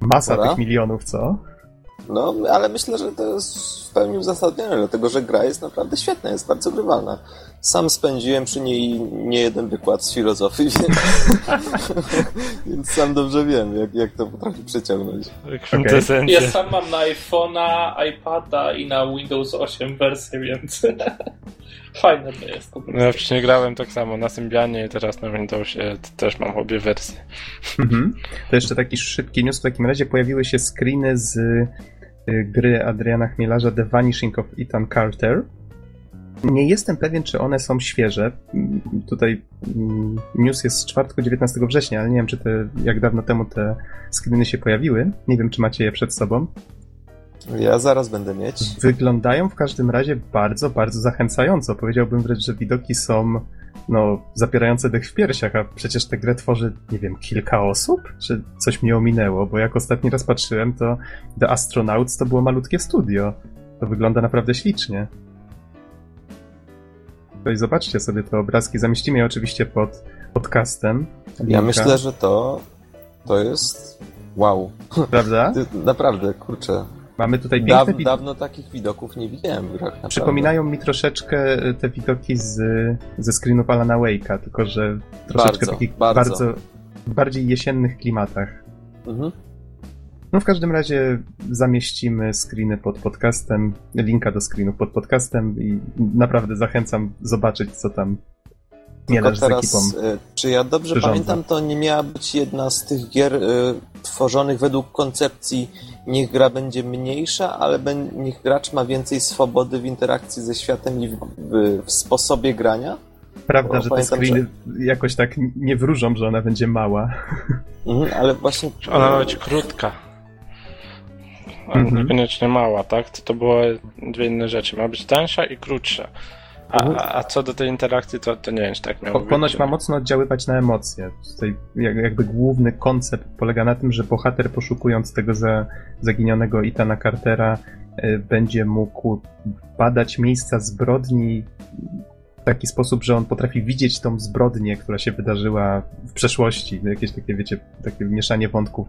Masa Dobra. tych milionów, co? No, ale myślę, że to jest w pełni uzasadnione, dlatego że gra jest naprawdę świetna, jest bardzo grywalna. Sam spędziłem przy niej nie jeden wykład z filozofii, więc, więc sam dobrze wiem, jak, jak to potrafi przeciągnąć. Okay. Ja sam mam na iPhone'a, iPada i na Windows 8 wersję, więc fajne to jest. Ja wcześniej grałem tak samo na Symbianie i teraz na Windowsie też mam obie wersje. Mhm. To jeszcze taki szybki news. W takim razie pojawiły się screeny z y, gry Adriana Chmielarza The Vanishing of Ethan Carter. Nie jestem pewien, czy one są świeże. Tutaj mm, news jest z czwartku 19 września, ale nie wiem, czy te, jak dawno temu te screeny się pojawiły. Nie wiem, czy macie je przed sobą. Ja zaraz będę mieć. Wyglądają w każdym razie bardzo, bardzo zachęcająco. Powiedziałbym wręcz, że widoki są no, zapierające dech w piersiach, a przecież tę grę tworzy, nie wiem, kilka osób? Czy coś mnie ominęło? Bo jak ostatni raz patrzyłem, to The Astronauts to było malutkie studio. To wygląda naprawdę ślicznie. Tutaj zobaczcie sobie te obrazki. Zamieścimy je oczywiście pod podcastem. Linka. Ja myślę, że to to jest wow. Prawda? Naprawdę, kurczę. Mamy tutaj piękne Daw, Dawno takich widoków nie widziałem w grach. Naprawdę. Przypominają mi troszeczkę te widoki z, ze screenów Alana Wake'a, tylko że troszeczkę bardzo, takich bardzo. bardzo bardziej jesiennych klimatach. Mhm. No w każdym razie zamieścimy screeny pod podcastem, linka do screenów pod podcastem i naprawdę zachęcam zobaczyć, co tam Tylko teraz, e, czy ja dobrze pamiętam, to nie miała być jedna z tych gier y, tworzonych według koncepcji niech gra będzie mniejsza, ale niech gracz ma więcej swobody w interakcji ze światem i w, w, w sposobie grania? Prawda, Bo że te screeny że... jakoś tak nie wróżą, że ona będzie mała. Mhm, ale właśnie... Ona ma być krótka mhm. niekoniecznie mała, tak? To, to były dwie inne rzeczy. Ma być tańsza i krótsza. A, mhm. a co do tej interakcji, to, to nie wiem, czy tak miało być. Ponoć ma mocno oddziaływać na emocje. Tutaj jakby główny koncept polega na tym, że bohater poszukując tego za, zaginionego Itana Cartera y, będzie mógł badać miejsca zbrodni w taki sposób, że on potrafi widzieć tą zbrodnię, która się wydarzyła w przeszłości. Jakieś takie, wiecie, takie mieszanie wątków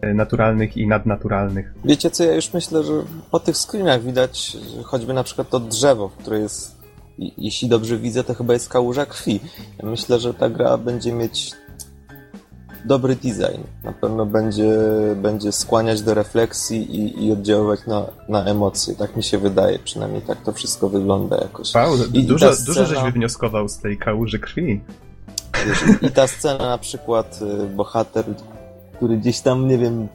e, naturalnych i nadnaturalnych. Wiecie co, ja już myślę, że po tych screenach widać choćby na przykład to drzewo, które jest, jeśli dobrze widzę, to chyba jest kałuża krwi. Ja myślę, że ta gra będzie mieć dobry design. Na pewno będzie, będzie skłaniać do refleksji i, i oddziaływać na, na emocje. Tak mi się wydaje, przynajmniej tak to wszystko wygląda jakoś. Wow, I, dużo, scena... dużo żeś wywnioskował z tej kałuży krwi. I ta scena na przykład, y, bohater, który gdzieś tam, nie wiem,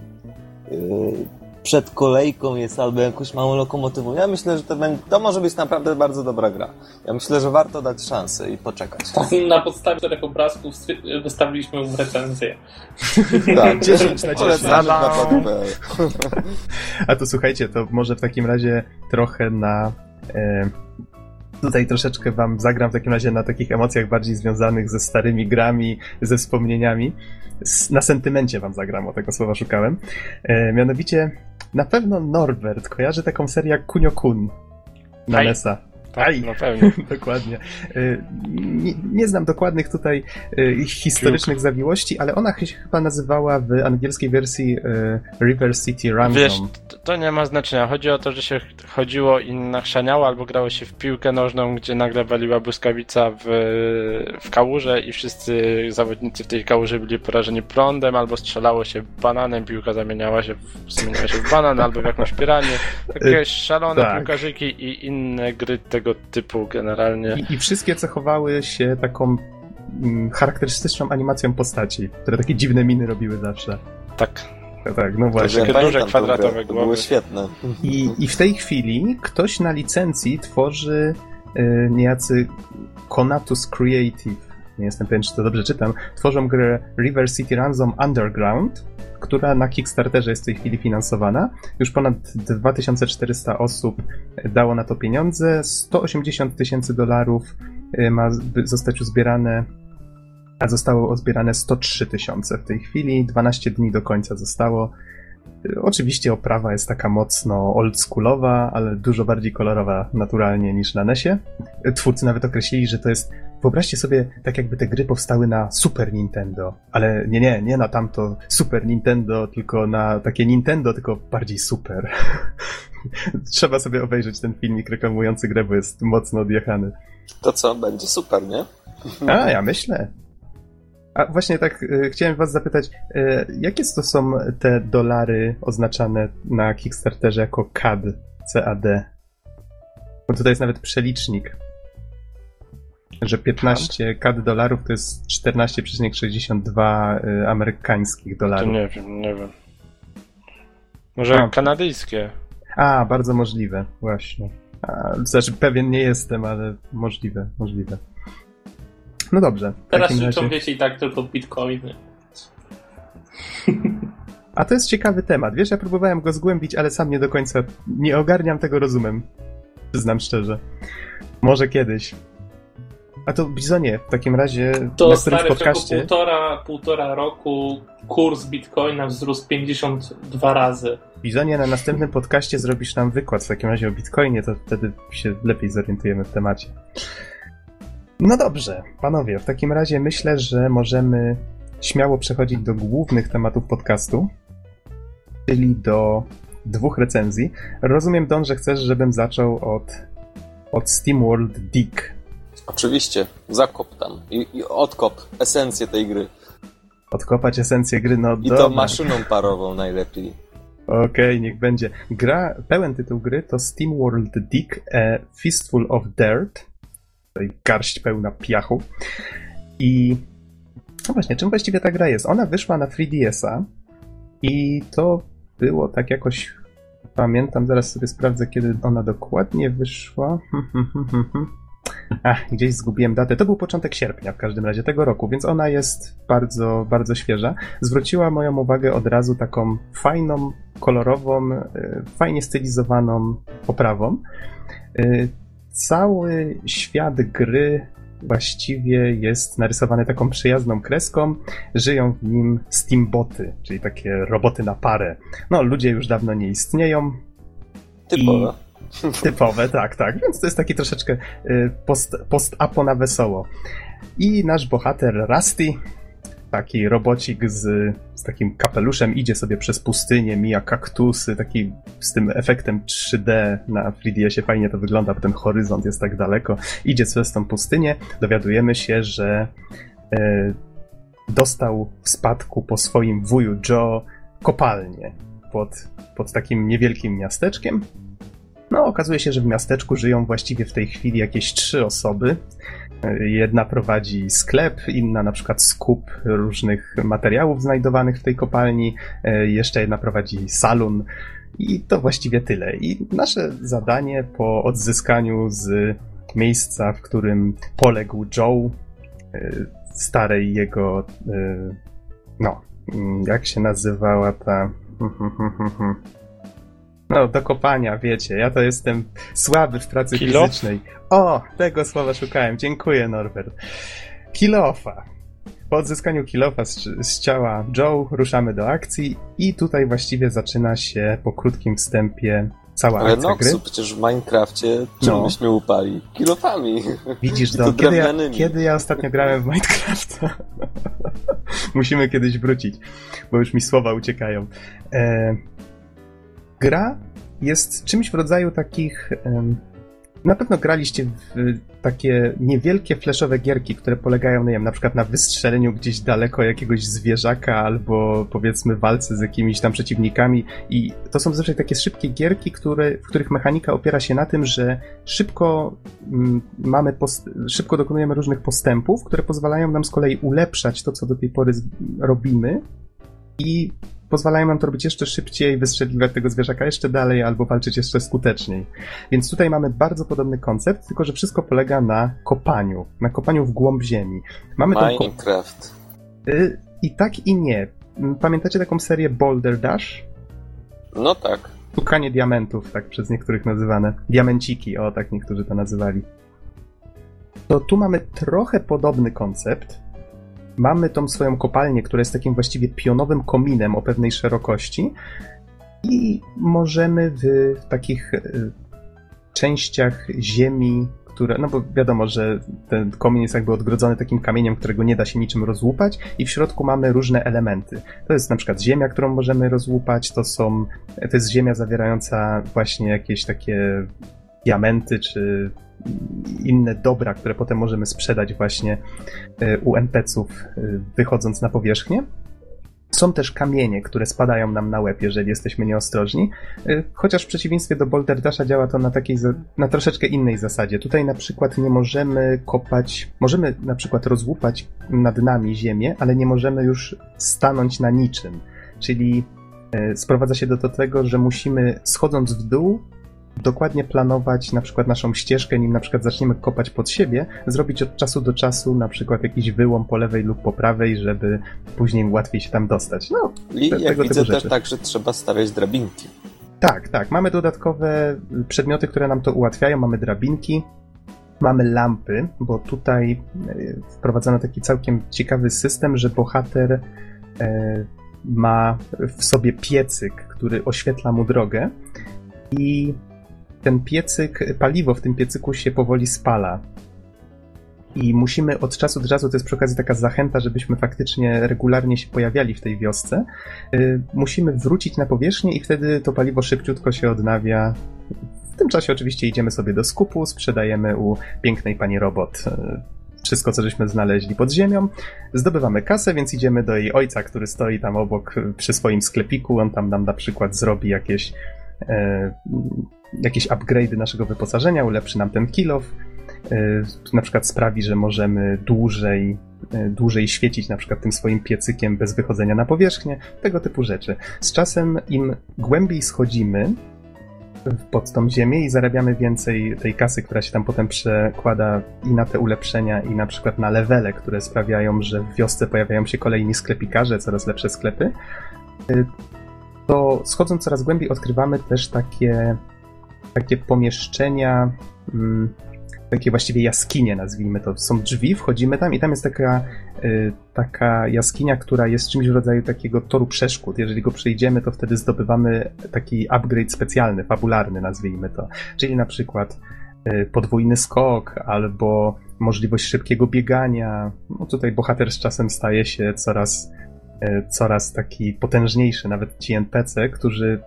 y, przed kolejką jest albo jakąś małą lokomotywą. Ja myślę, że to, będzie, to może być naprawdę bardzo dobra gra. Ja myślę, że warto dać szansę i poczekać. Tak, na podstawie czterech obrazków wystawiliśmy mu recenzję. Tak, 10 na 10. A to słuchajcie, to może w takim razie trochę na... E, tutaj troszeczkę wam zagram w takim razie na takich emocjach bardziej związanych ze starymi grami, ze wspomnieniami. Na sentymencie wam zagram, o tego słowa szukałem. E, mianowicie na pewno Norbert kojarzy taką serię jak Kunio-kun na Aj. NESa. Tak, no pewnie. Dokładnie. Y, nie, nie, znam dokładnych tutaj y, historycznych zawiłości, ale ona się chyba nazywała w angielskiej wersji y, River City Ransom. Wiesz, to nie ma znaczenia. Chodzi o to, że się chodziło i nachrzaniało albo grało się w piłkę nożną, gdzie nagle waliła błyskawica w, w kałuże i wszyscy zawodnicy w tej kałuży byli porażeni prądem, albo strzelało się bananem, piłka zamieniała się w, zamieniała się w banan, albo w jakąś piranię. Takie szalone tak. piłkarzyki i inne gry tego tego typu generalnie. I, i wszystkie cechowały się taką mm, charakterystyczną animacją postaci, które takie dziwne miny robiły zawsze. Tak. Tak, no właśnie. Takie duże kwadratowe głowy. były świetne. I, I w tej chwili ktoś na licencji tworzy y, niejacy Konatus Creative. Nie jestem pewien, czy to dobrze czytam. Tworzą grę River City Ransom Underground, która na Kickstarterze jest w tej chwili finansowana. Już ponad 2400 osób dało na to pieniądze. 180 tysięcy dolarów y, ma zostać uzbierane, a zostało uzbierane 103 tysiące w tej chwili. 12 dni do końca zostało. Oczywiście oprawa jest taka mocno oldschoolowa, ale dużo bardziej kolorowa naturalnie niż na NESie. Twórcy nawet określili, że to jest Wyobraźcie sobie, tak jakby te gry powstały na Super Nintendo, ale nie, nie, nie na tamto Super Nintendo, tylko na takie Nintendo, tylko bardziej super. Trzeba sobie obejrzeć ten filmik reklamujący grę, bo jest mocno odjechany. To co, będzie super, nie? A, ja myślę. A właśnie tak y, chciałem was zapytać, y, jakie to są te dolary oznaczane na Kickstarterze jako CAD, CAD? Bo tutaj jest nawet przelicznik że 15 kad dolarów to jest 14,62 y, amerykańskich dolarów. To nie wiem, nie wiem. Może A. kanadyjskie. A, bardzo możliwe, właśnie. A, znaczy, pewien nie jestem, ale możliwe, możliwe. No dobrze. Teraz razie... wiecie, i tak tylko bitcoiny. A to jest ciekawy temat. Wiesz, ja próbowałem go zgłębić, ale sam nie do końca nie ogarniam tego rozumem. Przyznam szczerze. Może kiedyś. A to Bizonie, w takim razie to na stary, podcaście... półtora, półtora roku kurs Bitcoina wzrósł 52 razy. Bizonie, na następnym podcaście zrobisz nam wykład w takim razie o Bitcoinie, to wtedy się lepiej zorientujemy w temacie. No dobrze, panowie, w takim razie myślę, że możemy śmiało przechodzić do głównych tematów podcastu, czyli do dwóch recenzji. Rozumiem, Don, że chcesz, żebym zaczął od, od SteamWorld Dig. Oczywiście, zakop tam i, i odkop esencję tej gry. Odkopać esencję gry, no I to maszyną parową najlepiej. Okej, okay, niech będzie. Gra, pełen tytuł gry to Steam World Dig a Fistful of Dirt. Tutaj garść pełna piachu. I no właśnie, czym właściwie ta gra jest? Ona wyszła na 3DS-a i to było tak jakoś pamiętam, zaraz sobie sprawdzę, kiedy ona dokładnie wyszła. Ach, gdzieś zgubiłem datę. To był początek sierpnia w każdym razie tego roku, więc ona jest bardzo, bardzo świeża. Zwróciła moją uwagę od razu taką fajną, kolorową, e, fajnie stylizowaną oprawą. Cały świat gry właściwie jest narysowany taką przyjazną kreską. Żyją w nim steamboty, czyli takie roboty na parę. No, ludzie już dawno nie istnieją. Typowe. I Typowe, tak, tak. Więc to jest taki troszeczkę y, post, post-apo na wesoło. I nasz bohater Rusty, taki robocik z, z takim kapeluszem, idzie sobie przez pustynię, mija kaktusy, taki z tym efektem 3D na 3DS-ie fajnie to wygląda, bo ten horyzont jest tak daleko. Idzie przez tą pustynię, dowiadujemy się, że e, dostał w spadku po swoim wuju Joe kopalnię pod, pod takim niewielkim miasteczkiem. No, okazuje się, że w miasteczku żyją właściwie w tej chwili jakieś trzy osoby. Jedna prowadzi sklep, inna na przykład skup różnych materiałów znajdowanych w tej kopalni, jeszcze jedna prowadzi salon. I to właściwie tyle. I nasze zadanie po odzyskaniu z miejsca, w którym poległ Joe, starej jego, no, jak się nazywała ta No, do kopania, wiecie, ja to jestem słaby w pracy Kilo? fizycznej. O, tego słowa szukałem, dziękuję Norbert. Kilofa. Po odzyskaniu kilofa z, z, ciała Joe ruszamy do akcji i tutaj właściwie zaczyna się po krótkim wstępie cała Ale akcja Noxu, gry. przecież w Minecrafcie czym no. myśmy upali? Kilofami. Widzisz, Don, kiedy ja, kiedy ja ostatnio grałem w Minecrafta? Musimy kiedyś wrócić, bo już mi słowa uciekają. E, gra jest czymś w rodzaju takich. Na pewno graliście w takie niewielkie flashowe gierki, które polegają, nie wiem, na przykład na wystrzeleniu gdzieś daleko jakiegoś zwierzaka albo powiedzmy walce z jakimiś tam przeciwnikami i to są zazwyczaj takie szybkie gierki, które, w których mechanika opiera się na tym, że szybko mm, mamy, post- szybko dokonujemy różnych postępów, które pozwalają nam z kolei ulepszać to, co do tej pory robimy i pozwalają nam to robić jeszcze szybciej, wystrzeliwać tego zwierzaka jeszcze dalej albo walczyć jeszcze skuteczniej. Więc tutaj mamy bardzo podobny koncept, tylko że wszystko polega na kopaniu, na kopaniu w głąb ziemi. Mamy Minecraft. Y, I tak i nie. Pamiętacie taką serię Boulder Dash? No tak. Szukanie diamentów, tak przez niektórych nazywane. Diamenciki, o tak niektórzy to nazywali. To tu mamy trochę podobny koncept, mamy tą swoją kopalnię, która jest takim właściwie pionowym kominem o pewnej szerokości i możemy w takich e, częściach ziemi, które, no bo wiadomo, że ten komin jest jakby odgrodzony takim kamieniem, którego nie da się niczym rozłupać i w środku mamy różne elementy. To jest na przykład ziemia, którą możemy rozłupać, to są, to jest ziemia zawierająca właśnie jakieś takie diamenty czy inne dobra, które potem możemy sprzedać właśnie e, u NPC-ów, e, wychodząc na powierzchnię. Są też kamienie, które spadają nam na łeb, jeżeli jesteśmy nieostrożni. E, chociaż w przeciwieństwie do Boulder Dasha działa to na takiej, na troszeczkę innej zasadzie. Tutaj na przykład nie możemy kopać, możemy na przykład rozłupać nad nami ziemię, ale nie możemy już stanąć na niczym. Czyli sprowadza się do tego, że musimy schodząc w dół dokładnie planować na przykład naszą ścieżkę, nim na przykład zaczniemy kopać pod siebie, zrobić od czasu do czasu na przykład jakiś wyłom po lewej lub po prawej, żeby później łatwiej się tam dostać. No, I te, jak widzę też tak, że trzeba stawiać drabinki. Tak, tak. Mamy dodatkowe przedmioty, które nam to ułatwiają. Mamy drabinki, mamy lampy, bo tutaj e, wprowadzono taki całkiem ciekawy system, że bohater e, ma w sobie piecyk, który oświetla mu drogę i ten piecyk, paliwo w tym piecyku się powoli spala. I musimy od czasu do czasu, to jest przy okazji taka zachęta, żebyśmy faktycznie regularnie się pojawiali w tej wiosce, yy, musimy wrócić na powierzchnię i wtedy to paliwo szybciutko się odnawia. W tym czasie oczywiście idziemy sobie do skupu, sprzedajemy u pięknej pani robot yy, wszystko, co żeśmy znaleźli pod ziemią. Zdobywamy kasę, więc idziemy do jej ojca, który stoi tam obok przy swoim sklepiku. On tam nam na przykład zrobi jakieś jakieś upgrade'y naszego wyposażenia, ulepszy nam ten kill off, e, na przykład sprawi, że możemy dłużej, e, dłużej świecić na przykład tym swoim piecykiem bez wychodzenia na powierzchnię, tego typu rzeczy. Z czasem im głębiej schodzimy pod tą ziemię i zarabiamy więcej tej kasy, która się tam potem przekłada i na te ulepszenia, i na przykład na levele, które sprawiają, że w wiosce pojawiają się kolejni sklepikarze, coraz lepsze sklepy, to schodząc coraz głębiej odkrywamy też takie, takie pomieszczenia, mm, takie właściwie jaskinie, nazwijmy to. Są drzwi, wchodzimy tam i tam jest taka, y, taka jaskinia, która jest czymś w rodzaju takiego toru przeszkód. Jeżeli go przejdziemy, to wtedy zdobywamy taki upgrade specjalny, fabularny, nazwijmy to. Czyli na przykład y, podwójny skok albo możliwość szybkiego biegania. No tutaj bohater z czasem staje się coraz E, coraz taki potężniejszy, nawet ci NPC, którzy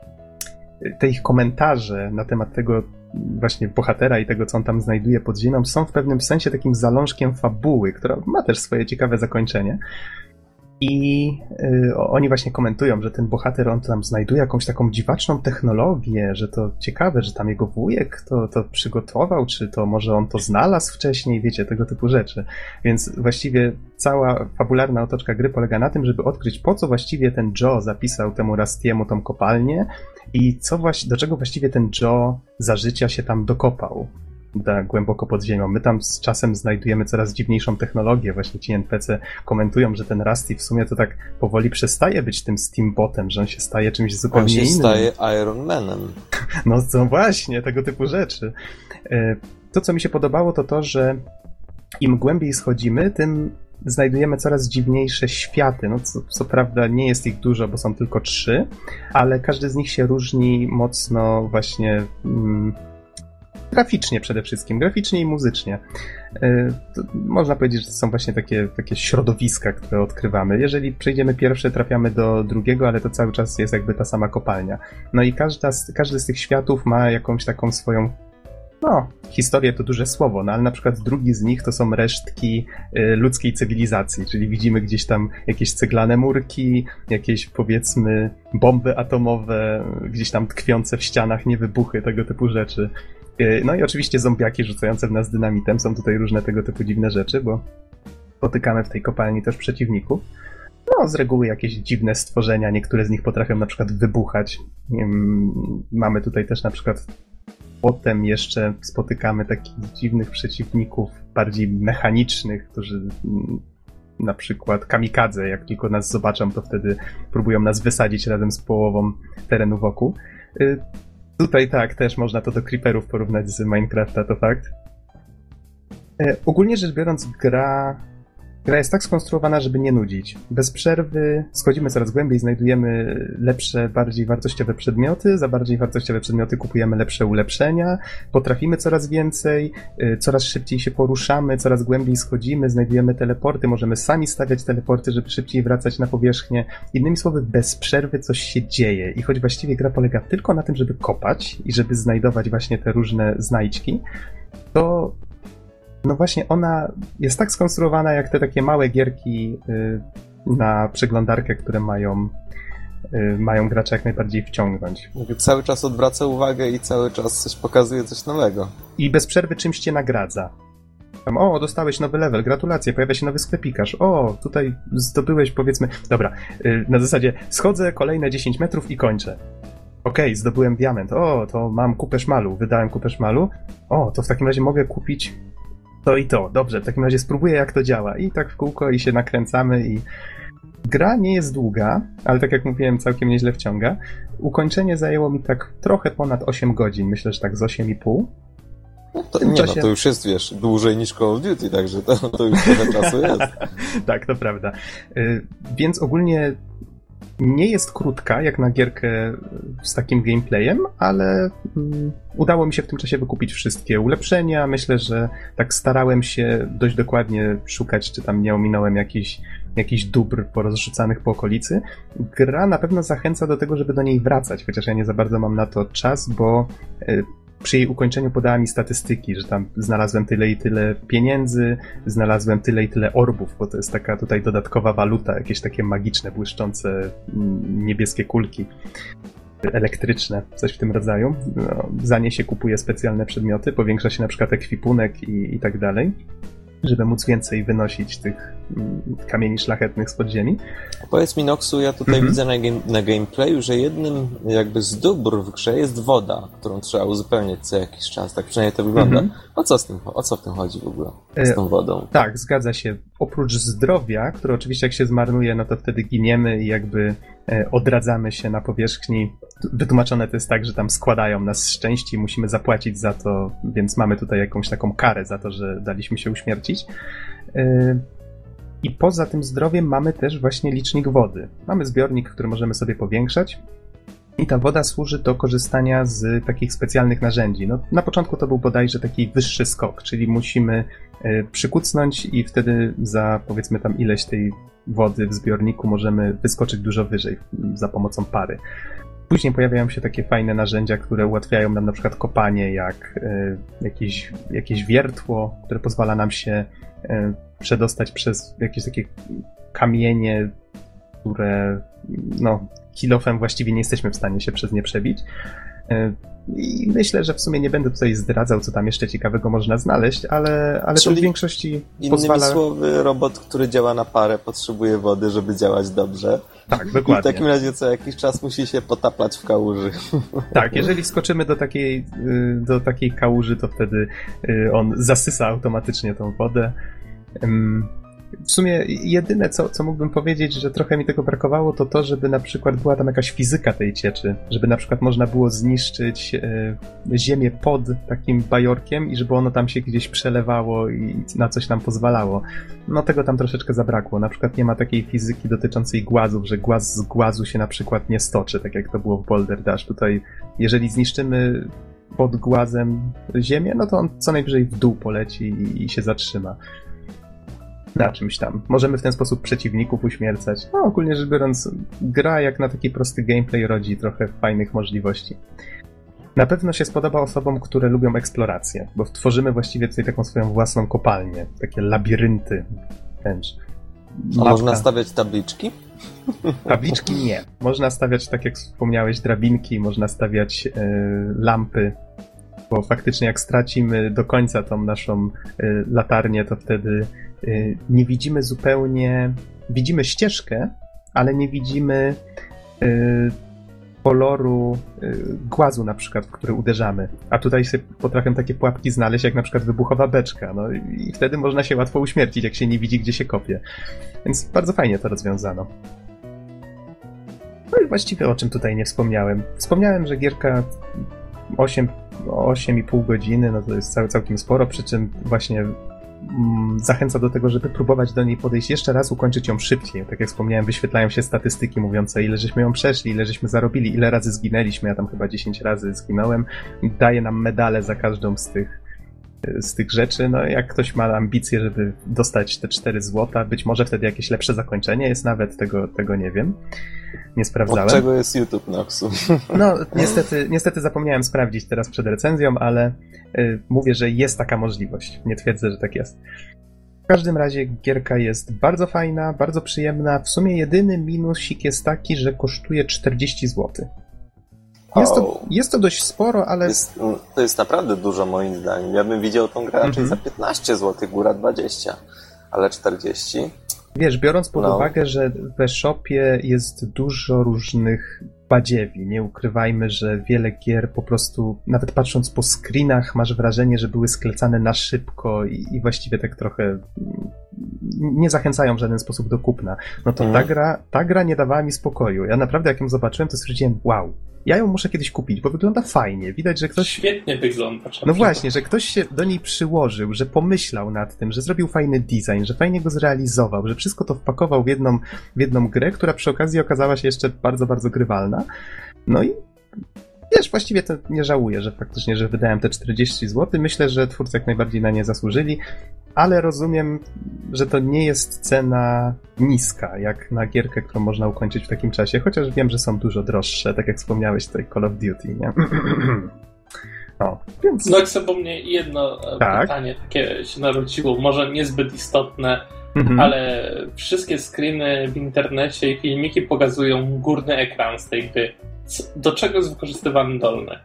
te ich komentarze na temat tego właśnie bohatera i tego, co on tam znajduje pod ziemią, są w pewnym sensie takim zalążkiem fabuły, która ma też swoje ciekawe zakończenie. I y, oni właśnie komentują, że ten bohater on tam znajduje jakąś taką dziwaczną technologię, że to ciekawe, że tam jego wujek to, to przygotował, czy to może on to znalazł wcześniej, wiecie, tego typu rzeczy. Więc właściwie cała fabularna otoczka gry polega na tym, żeby odkryć, po co właściwie ten Joe zapisał temu Rastiemu tą kopalnię i co właśnie, do czego właściwie ten Joe za życia się tam dokopał da głęboko pod ziemią. My tam z czasem znajdujemy coraz dziwniejszą technologię. Właśnie ci NPC komentują, że ten Rusty w sumie to tak powoli przestaje być tym Steambotem, że on się staje czymś zupełnie on się innym. staje Iron Manem. No to właśnie, tego typu rzeczy. E, to, co mi się podobało, to to, że im głębiej schodzimy, tym znajdujemy coraz dziwniejsze światy. No, co, co, prawda nie jest ich dużo, bo są tylko trzy, ale każdy z nich się różni mocno właśnie mm, graficznie przede wszystkim, graficznie i muzycznie. E, to można powiedzieć, że to są właśnie takie, takie środowiska, które odkrywamy. Jeżeli przejdziemy pierwsze, trafiamy do drugiego, ale to cały czas jest jakby ta sama kopalnia. No i każda każdy z tych światów ma jakąś taką swoją no, historię to duże słowo, no ale na przykład drugi z nich to są resztki y, ludzkiej cywilizacji, czyli widzimy gdzieś tam jakieś ceglane murki, jakieś powiedzmy bomby atomowe, gdzieś tam tkwiące w ścianach, niewybuchy, tego typu rzeczy. Y, no i oczywiście zombiaki rzucające w nas dynamitem, są tutaj różne tego typu dziwne rzeczy, bo spotykamy w tej kopalni też przeciwników. No, z reguły jakieś dziwne stworzenia, niektóre z nich potrafią na przykład wybuchać. Mamy tutaj też na przykład Potem jeszcze spotykamy takich dziwnych przeciwników, bardziej mechanicznych, którzy mm, na przykład kamikadze, jak tylko nas zobaczą, to wtedy próbują nas wysadzić razem z połową terenu wokół. Tutaj tak, też można to do creeperów porównać z Minecrafta, to fakt. Y, ogólnie rzecz biorąc, gra Gra jest tak skonstruowana, żeby nie nudzić. Bez przerwy schodzimy coraz głębiej, znajdujemy lepsze, bardziej wartościowe przedmioty, za bardziej wartościowe przedmioty kupujemy lepsze ulepszenia, potrafimy coraz więcej, y, coraz szybciej się poruszamy, coraz głębiej schodzimy, znajdujemy teleporty, możemy sami stawiać teleporty, żeby szybciej wracać na powierzchnię. Innymi słowy, bez przerwy coś się dzieje i choć właściwie gra polega tylko na tym, żeby kopać i żeby znajdować właśnie te różne znajdźki, to no właśnie, ona jest tak skonstruowana jak te takie małe gierki y, na przeglądarkę, które mają, y, mają gracza jak najbardziej wciągnąć. Cały czas odwraca uwagę i cały czas coś pokazuje coś nowego. I bez przerwy czymś cię nagradza. Tam, o, dostałeś nowy level, gratulacje, pojawia się nowy sklepikarz. O, tutaj zdobyłeś powiedzmy. Dobra, y, na zasadzie schodzę kolejne 10 metrów i kończę. Okej, okay, zdobyłem diament. O, to mam kupę szmalu, wydałem kupę szmalu. O, to w takim razie mogę kupić to i to. Dobrze, w takim razie spróbuję jak to działa. I tak w kółko i się nakręcamy i gra nie jest długa, ale tak jak mówiłem, całkiem nieźle wciąga. Ukończenie zajęło mi tak trochę ponad 8 godzin, myślę, że tak z 8,5. No to, nie, czasie... no, to już jest, wiesz, dłużej niż Call of Duty, także to, to już trochę czasu jest. tak, to prawda. Y, więc ogólnie nie jest krótka, jak na gierkę z takim gameplayem, ale mm, udało mi się w tym czasie wykupić wszystkie ulepszenia. Myślę, że tak starałem się dość dokładnie szukać, czy tam nie ominąłem jakichś jakichś dóbr porozrzucanych po okolicy. Gra na pewno zachęca do tego, żeby do niej wracać, chociaż ja nie za bardzo mam na to czas, bo e, przy jej ukończeniu podała mi statystyki, że tam znalazłem tyle i tyle pieniędzy, znalazłem tyle i tyle orbów, bo to jest taka tutaj dodatkowa waluta, jakieś takie magiczne, błyszczące mm, niebieskie kulki elektryczne, coś w tym rodzaju. No, za nie się kupuje specjalne przedmioty, powiększa się na przykład ekwipunek i, i tak dalej żeby móc więcej wynosić tych mm, kamieni szlachetnych z podziemi. Powiedz mi, Noxu, ja tutaj mhm. widzę na, game, na gameplayu, że jednym jakby z dóbr w grze jest woda, którą trzeba uzupełniać co jakiś czas, tak przynajmniej to wygląda. Mhm. O co z tym, o co w tym chodzi w ogóle, z tą e, wodą? tak, zgadza się. Oprócz zdrowia, które oczywiście jak się zmarnuje, no to wtedy giniemy i jakby e, odradzamy się na powierzchni. Wytłumaczone to jest tak, że tam składają nas szczęście i musimy zapłacić za to, więc mamy tutaj jakąś taką karę za to, że daliśmy się uśmiercić. E, I poza tym zdrowiem mamy też właśnie licznik wody. Mamy zbiornik, który możemy sobie powiększać. I ta woda służy do korzystania z takich specjalnych narzędzi. No, na początku to był bodajże taki wyższy skok, czyli musimy e, przykucnąć i wtedy za powiedzmy tam ileś tej wody w zbiorniku możemy wyskoczyć dużo wyżej za pomocą pary. Później pojawiają się takie fajne narzędzia, które ułatwiają nam na przykład kopanie, jak y, jakieś, jakieś wiertło, które pozwala nam się y, przedostać przez jakieś takie kamienie, które no, kilofem właściwie nie jesteśmy w stanie się przez nie przebić. I myślę, że w sumie nie będę tutaj zdradzał, co tam jeszcze ciekawego można znaleźć, ale, ale to w większości innymi pozwala... słowy, robot, który działa na parę, potrzebuje wody, żeby działać dobrze. Tak, dokładnie. I w takim razie co jakiś czas musi się potaplać w kałuży. Tak, jeżeli wskoczymy do takiej, y, do takiej kałuży, to wtedy y, on zasysa automatycznie tą wodę. W sumie jedyne, co, co mógłbym powiedzieć, że trochę mi tego brakowało, to to, żeby na przykład była tam jakaś fizyka tej cieczy, żeby na przykład można było zniszczyć e, ziemię pod takim bajorkiem i żeby ono tam się gdzieś przelewało i na coś nam pozwalało. No tego tam troszeczkę zabrakło. Na przykład nie ma takiej fizyki dotyczącej głazów, że głaz z głazu się na przykład nie stoczy, tak jak to było w Boulder Dash. Tutaj, jeżeli zniszczymy pod głazem ziemię, no to on co najwyżej w dół poleci i, i się zatrzyma na czymś tam. Możemy w ten sposób przeciwników uśmiercać. No, ogólnie rzecz biorąc, gra jak na taki prosty gameplay rodzi trochę fajnych możliwości. Na pewno się spodoba osobom, które lubią eksplorację, bo tworzymy właściwie tutaj taką swoją własną kopalnię, takie labirynty wręcz. Można stawiać tabliczki? Tabliczki nie. Można stawiać, tak jak wspomniałeś, drabinki, można stawiać y, lampy, bo faktycznie jak stracimy do końca tą naszą y, latarnię, to wtedy nie widzimy zupełnie, widzimy ścieżkę, ale nie widzimy y, koloru y, głazu na przykład, w który uderzamy. A tutaj sobie potrafią takie pułapki znaleźć, jak na przykład wybuchowa beczka. No i wtedy można się łatwo uśmiercić, jak się nie widzi, gdzie się kopie. Więc bardzo fajnie to rozwiązano. No i właściwie o czym tutaj nie wspomniałem. Wspomniałem, że gierka 8, 8,5 godziny, no to jest całkiem sporo, przy czym właśnie zachęca do tego, żeby próbować do niej podejść jeszcze raz, ukończyć ją szybciej. Tak jak wspomniałem, wyświetlają się statystyki mówiące, ile żeśmy ją przeszli, ile żeśmy zarobili, ile razy zginęliśmy. Ja tam chyba 10 razy zginąłem. Daje nam medale za każdą z tych z tych rzeczy. No, jak ktoś ma ambicje, żeby dostać te 4 złota, być może wtedy jakieś lepsze zakończenie jest nawet, tego, tego nie wiem. Nie sprawdzałem. Od czego jest YouTube Noxu? No, niestety, niestety zapomniałem sprawdzić teraz przed recenzją, ale y, mówię, że jest taka możliwość. Nie twierdzę, że tak jest. W każdym razie gierka jest bardzo fajna, bardzo przyjemna. W sumie jedyny minusik jest taki, że kosztuje 40 zł. Jest to, jest to dość sporo, ale. Jest, mm, to jest naprawdę dużo moim zdaniem. Ja bym widział tą grę raczej mhm. za 15 zł, góra 20, ale 40. Wiesz, biorąc pod no. uwagę, że w e-shopie jest dużo różnych badziewi, nie ukrywajmy, że wiele gier po prostu, nawet patrząc po screenach, masz wrażenie, że były sklecane na szybko i, i właściwie tak trochę nie zachęcają w żaden sposób do kupna. No to mhm. ta, gra, ta gra nie dawała mi spokoju. Ja naprawdę, jak ją zobaczyłem, to stwierdziłem, wow, ja ją muszę kiedyś kupić, bo wygląda fajnie. Widać, że ktoś. Świetnie wygląda. No właśnie, że ktoś się do niej przyłożył, że pomyślał nad tym, że zrobił fajny design, że fajnie go zrealizował, że wszystko to wpakował w jedną, w jedną grę, która przy okazji okazała się jeszcze bardzo, bardzo grywalna. No i Wiesz, właściwie to nie żałuję, że faktycznie, że wydałem te 40 zł. Myślę, że twórcy jak najbardziej na nie zasłużyli, ale rozumiem, że to nie jest cena niska, jak na gierkę, którą można ukończyć w takim czasie, chociaż wiem, że są dużo droższe, tak jak wspomniałeś tutaj Call of Duty, nie? No, więc... No, bo mnie jedno tak? pytanie takie się narodziło, może niezbyt istotne, mhm. ale wszystkie screeny w internecie i filmiki pokazują górny ekran z tej gry do czego jest wykorzystywany dolny?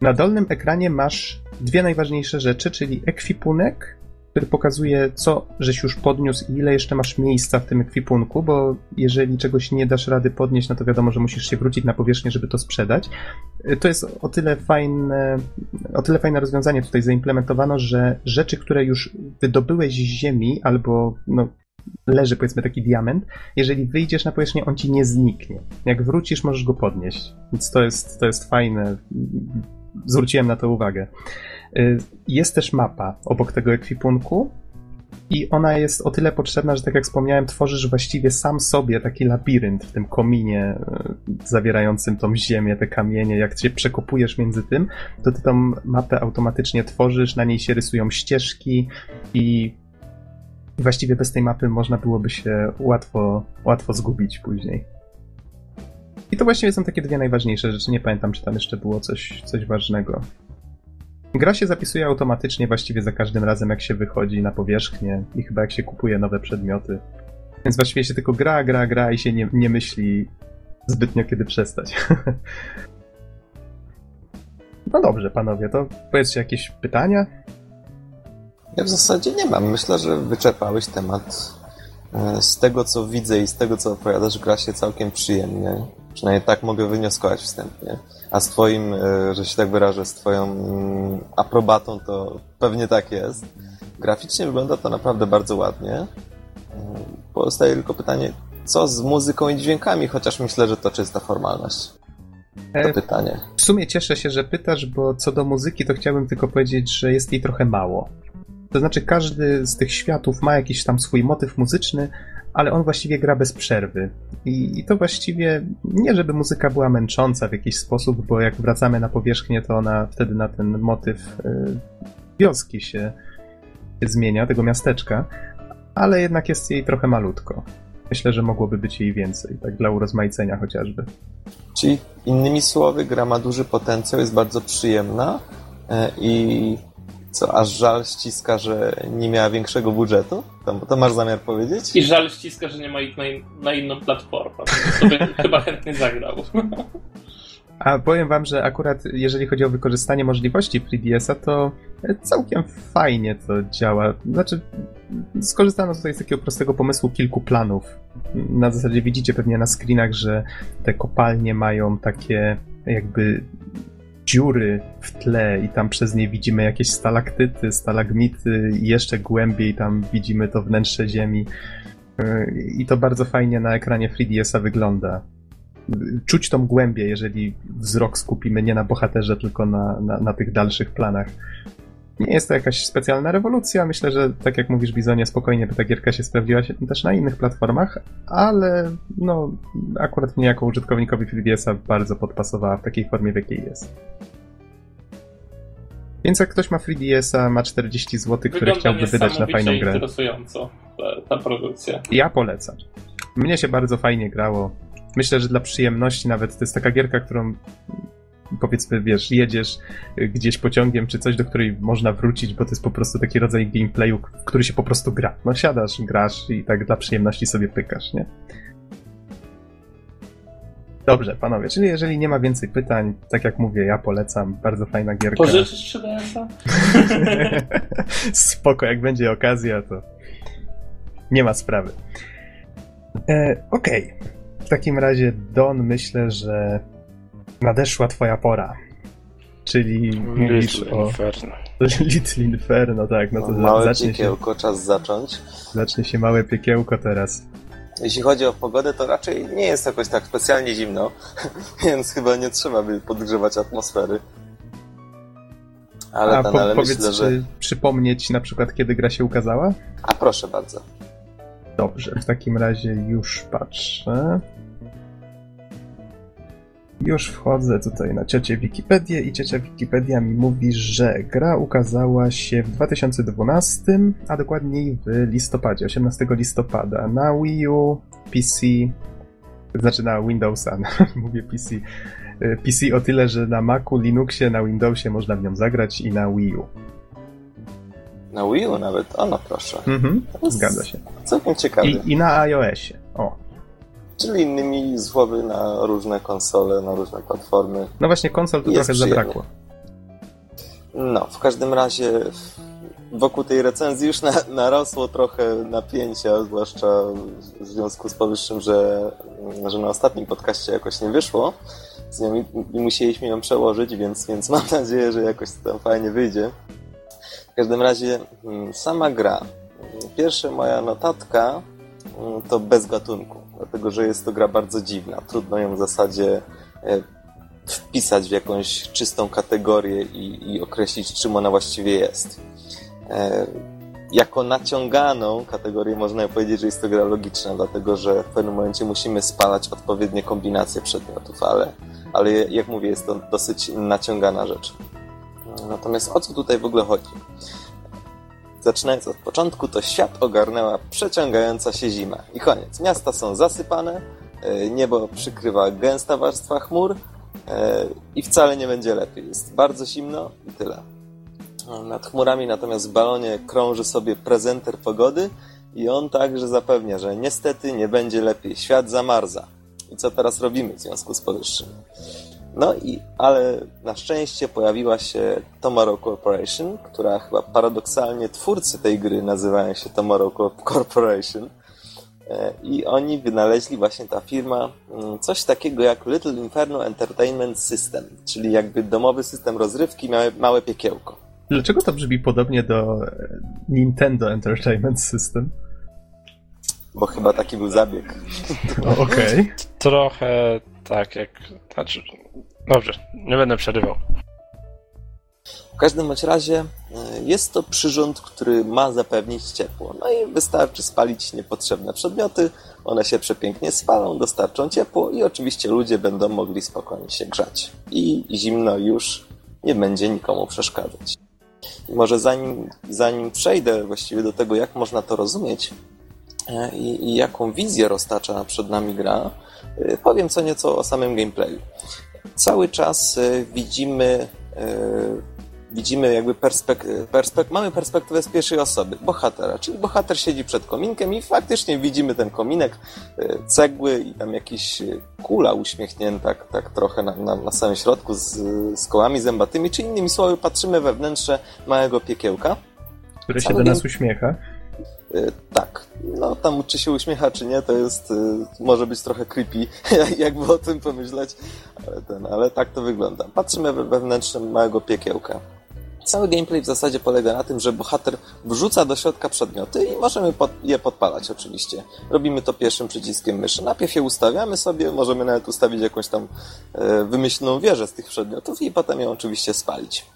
Na dolnym ekranie masz dwie najważniejsze rzeczy, czyli ekwipunek, który pokazuje, co żeś już podniósł i ile jeszcze masz miejsca w tym ekwipunku, bo jeżeli czegoś nie dasz rady podnieść, no to wiadomo, że musisz się wrócić na powierzchnię, żeby to sprzedać. To jest o tyle fajne, o tyle fajne rozwiązanie tutaj zaimplementowano, że rzeczy, które już wydobyłeś z ziemi albo no, leży powiedzmy taki diament, jeżeli wyjdziesz na powierzchnię, on ci nie zniknie. Jak wrócisz, możesz go podnieść. Więc to jest, to jest fajne. Zwróciłem na to uwagę. Y, jest też mapa obok tego ekwipunku i ona jest o tyle potrzebna, że tak jak wspomniałem, tworzysz właściwie sam sobie taki labirynt w tym kominie y, zawierającym tą ziemię, te kamienie. Jak się przekopujesz między tym, to ty tą mapę automatycznie tworzysz, na niej się rysują ścieżki i właściwie bez tej mapy można byłoby się łatwo, łatwo zgubić później. I to właściwie są takie dwie najważniejsze rzeczy. Nie pamiętam, czy tam jeszcze było coś, coś ważnego. Gra się zapisuje automatycznie właściwie za każdym razem, jak się wychodzi na powierzchnię i chyba jak się kupuje nowe przedmioty. Więc właściwie się tylko gra, gra, gra i się nie, nie myśli zbytnio kiedy przestać. no dobrze, panowie, to powiedzcie jakieś pytania? Ja w zasadzie nie mam. Myślę, że wyczerpałeś temat. E, z tego, co widzę i z tego, co opowiadasz, gra się całkiem przyjemnie. Przynajmniej tak mogę wnioskować wstępnie. A z twoim, e, że się tak wyrażę, z twoją mm, aprobatą, to pewnie tak jest. Graficznie wygląda to naprawdę bardzo ładnie. E, pozostaje tylko pytanie, co z muzyką i dźwiękami, chociaż myślę, że to czysta formalność. To pytanie. W sumie cieszę się, że pytasz, bo co do muzyki, to chciałbym tylko powiedzieć, że jest jej trochę mało. To znaczy, każdy z tych światów ma jakiś tam swój motyw muzyczny, ale on właściwie gra bez przerwy. I, I, to właściwie nie, żeby muzyka była męcząca w jakiś sposób, bo jak wracamy na powierzchnię, to ona wtedy na ten motyw y, wioski się, zmienia, tego miasteczka, ale jednak jest jej trochę malutko. Myślę, że mogłoby być jej więcej, tak dla urozmaicenia chociażby. Czyli innymi słowy, gra ma duży potencjał, jest bardzo przyjemna e, i co, aż żal ściska, że nie miała większego budżetu? To, to masz zamiar powiedzieć? I żal ściska, że nie ma ich na, in, na inną platformę. Sobie chyba chętnie zagrał. A powiem wam, że akurat jeżeli chodzi o wykorzystanie możliwości FreeDS-a, to całkiem fajnie to działa. Znaczy, skorzystano tutaj z takiego prostego pomysłu kilku planów. Na zasadzie widzicie pewnie na screenach, że te kopalnie mają takie jakby dziury w tle i tam przez nie widzimy jakieś stalaktyty, stalagmity i jeszcze głębiej tam widzimy to wnętrze ziemi. I to bardzo fajnie na ekranie 3DS-a wygląda. Czuć tą głębię, jeżeli wzrok skupimy nie na bohaterze, tylko na, na, na tych dalszych planach. Nie jest to jakaś specjalna rewolucja. Myślę, że tak jak mówisz, Bizonie, spokojnie by ta gierka się sprawdziła się też na innych platformach, ale no, akurat mnie jako użytkownikowi 3DS-a bardzo podpasowała w takiej formie, w jakiej jest. Więc jak ktoś ma 3DS-a, ma 40 zł, które Wygląda chciałby wydać na fajną grę. interesująco ta, ta produkcja. Ja polecam. Mnie się bardzo fajnie grało. Myślę, że dla przyjemności nawet to jest taka gierka, którą powiedzmy, wiesz, jedziesz gdzieś pociągiem czy coś, do której można wrócić, bo to jest po prostu taki rodzaj gameplayu, w który się po prostu gra. No siadasz, grasz i tak dla przyjemności sobie pykasz, nie? Dobrze, panowie, czyli jeżeli nie ma więcej pytań, tak jak mówię, ja polecam, bardzo fajna gierka. Pożyczysz 3DS-a? Spoko, jak będzie okazja, to nie ma sprawy. E, Okej, okay. w takim razie Don, myślę, że nadeszła twoja pora. Czyli mówisz Little o... Inferno. Little Inferno, tak. No to małe zacznie piekiełko, się... czas zacząć. Zacznie się małe piekiełko teraz. Jeśli chodzi o pogodę, to raczej nie jest jakoś tak specjalnie zimno, więc chyba nie trzeba by podgrzewać atmosfery. Ale A ten, po, ale powiedz, myślę, że... przypomnieć na przykład, kiedy gra się ukazała? A proszę bardzo. Dobrze, w takim razie już patrzę. Już wchodzę tutaj na ciocię Wikipedię i ciocia Wikipedia mi mówi, że gra ukazała się w 2012, a dokładniej w listopadzie, 18 listopada na Wii U, PC, znaczy na Windowsa, mówię PC, e, PC o tyle, że na Macu, Linuxie, na Windowsie można w nią zagrać i na Wii U. Na Wii U nawet? O, no proszę. Mhm, zgadza się. Całkiem ciekawe. I, I na iOSie. O, Czyli innymi złowy na różne konsole, na różne platformy. No właśnie, konsol tu trochę przyjemnie. zabrakło. No, w każdym razie wokół tej recenzji już na, narosło trochę napięcia, zwłaszcza w związku z powyższym, że, że na ostatnim podcaście jakoś nie wyszło z nią i, i musieliśmy ją przełożyć, więc, więc mam nadzieję, że jakoś to tam fajnie wyjdzie. W każdym razie mm, sama gra. Pierwsza moja notatka mm, to bez gatunku dlatego że jest to gra bardzo dziwna. Trudno ją w zasadzie e, wpisać w jakąś czystą kategorię i, i określić, czym ona właściwie jest. E, jako naciąganą kategorię można powiedzieć, że jest to gra logiczna, dlatego że w pewnym momencie musimy spalać odpowiednie kombinacje przedmiotów, ale, ale jak mówię, jest to dosyć naciągana rzecz. Natomiast o co tutaj w ogóle chodzi? Zaczynając od początku, to świat ogarnęła przeciągająca się zima. I koniec. Miasta są zasypane, e, niebo przykrywa gęsta warstwa chmur e, i wcale nie będzie lepiej. Jest bardzo zimno i tyle. Nad chmurami natomiast w balonie krąży sobie prezenter pogody I on także zapewnia, że niestety nie będzie lepiej. Świat zamarza. I co teraz robimy w związku z powyższym? No i, ale na szczęście pojawiła się Tomorrow Corporation, która chyba paradoksalnie twórcy tej gry nazywają się Tomorrow Corporation. E, I oni wynaleźli właśnie ta firma mm, coś takiego jak Little Inferno Entertainment System, czyli jakby domowy system rozrywki, małe, małe piekiełko. Dlaczego to brzmi podobnie do Nintendo Entertainment System? Bo chyba taki był zabieg. Okej. Okay. Trochę tak jak. Znaczy, dobrze, nie będę przerywał. W każdym bądź razie e, jest to przyrząd, który ma zapewnić ciepło. No i wystarczy spalić niepotrzebne przedmioty, one się przepięknie spalą, dostarczą ciepło i oczywiście ludzie będą mogli spokojnie się grzać. I zimno już nie będzie nikomu przeszkadzać. I może zanim, zanim przejdę właściwie do tego, jak można to rozumieć e, i, i jaką wizję roztacza przed nami gra, e, powiem co nieco o samym gameplayu. Cały czas widzimy widzimy jakby perspek perspek mamy perspektywę z pierwszej osoby, bohatera, czyli bohater siedzi przed kominkiem i faktycznie widzimy ten kominek, e, cegły i tam jakiś e, kula uśmiechnięta tak, trochę na, na, na samym środku z, z kołami zębatymi, czy innymi słowy patrzymy we wnętrze małego piekiełka. Które się do nas uśmiecha. E, tak. No tam czy się uśmiecha, czy nie, to jest, może być trochę creepy, jakby o tym pomyśleć, ale, ten, ale tak to wygląda. Patrzymy we wnętrze małego piekiełka. Cały gameplay w zasadzie polega na tym, że bohater wrzuca do środka przedmioty i możemy pod, je podpalać oczywiście. Robimy to pierwszym przyciskiem myszy. Najpierw je ustawiamy sobie, możemy nawet ustawić jakąś tam e, wymyślną wieżę z tych przedmiotów i potem ją oczywiście spalić.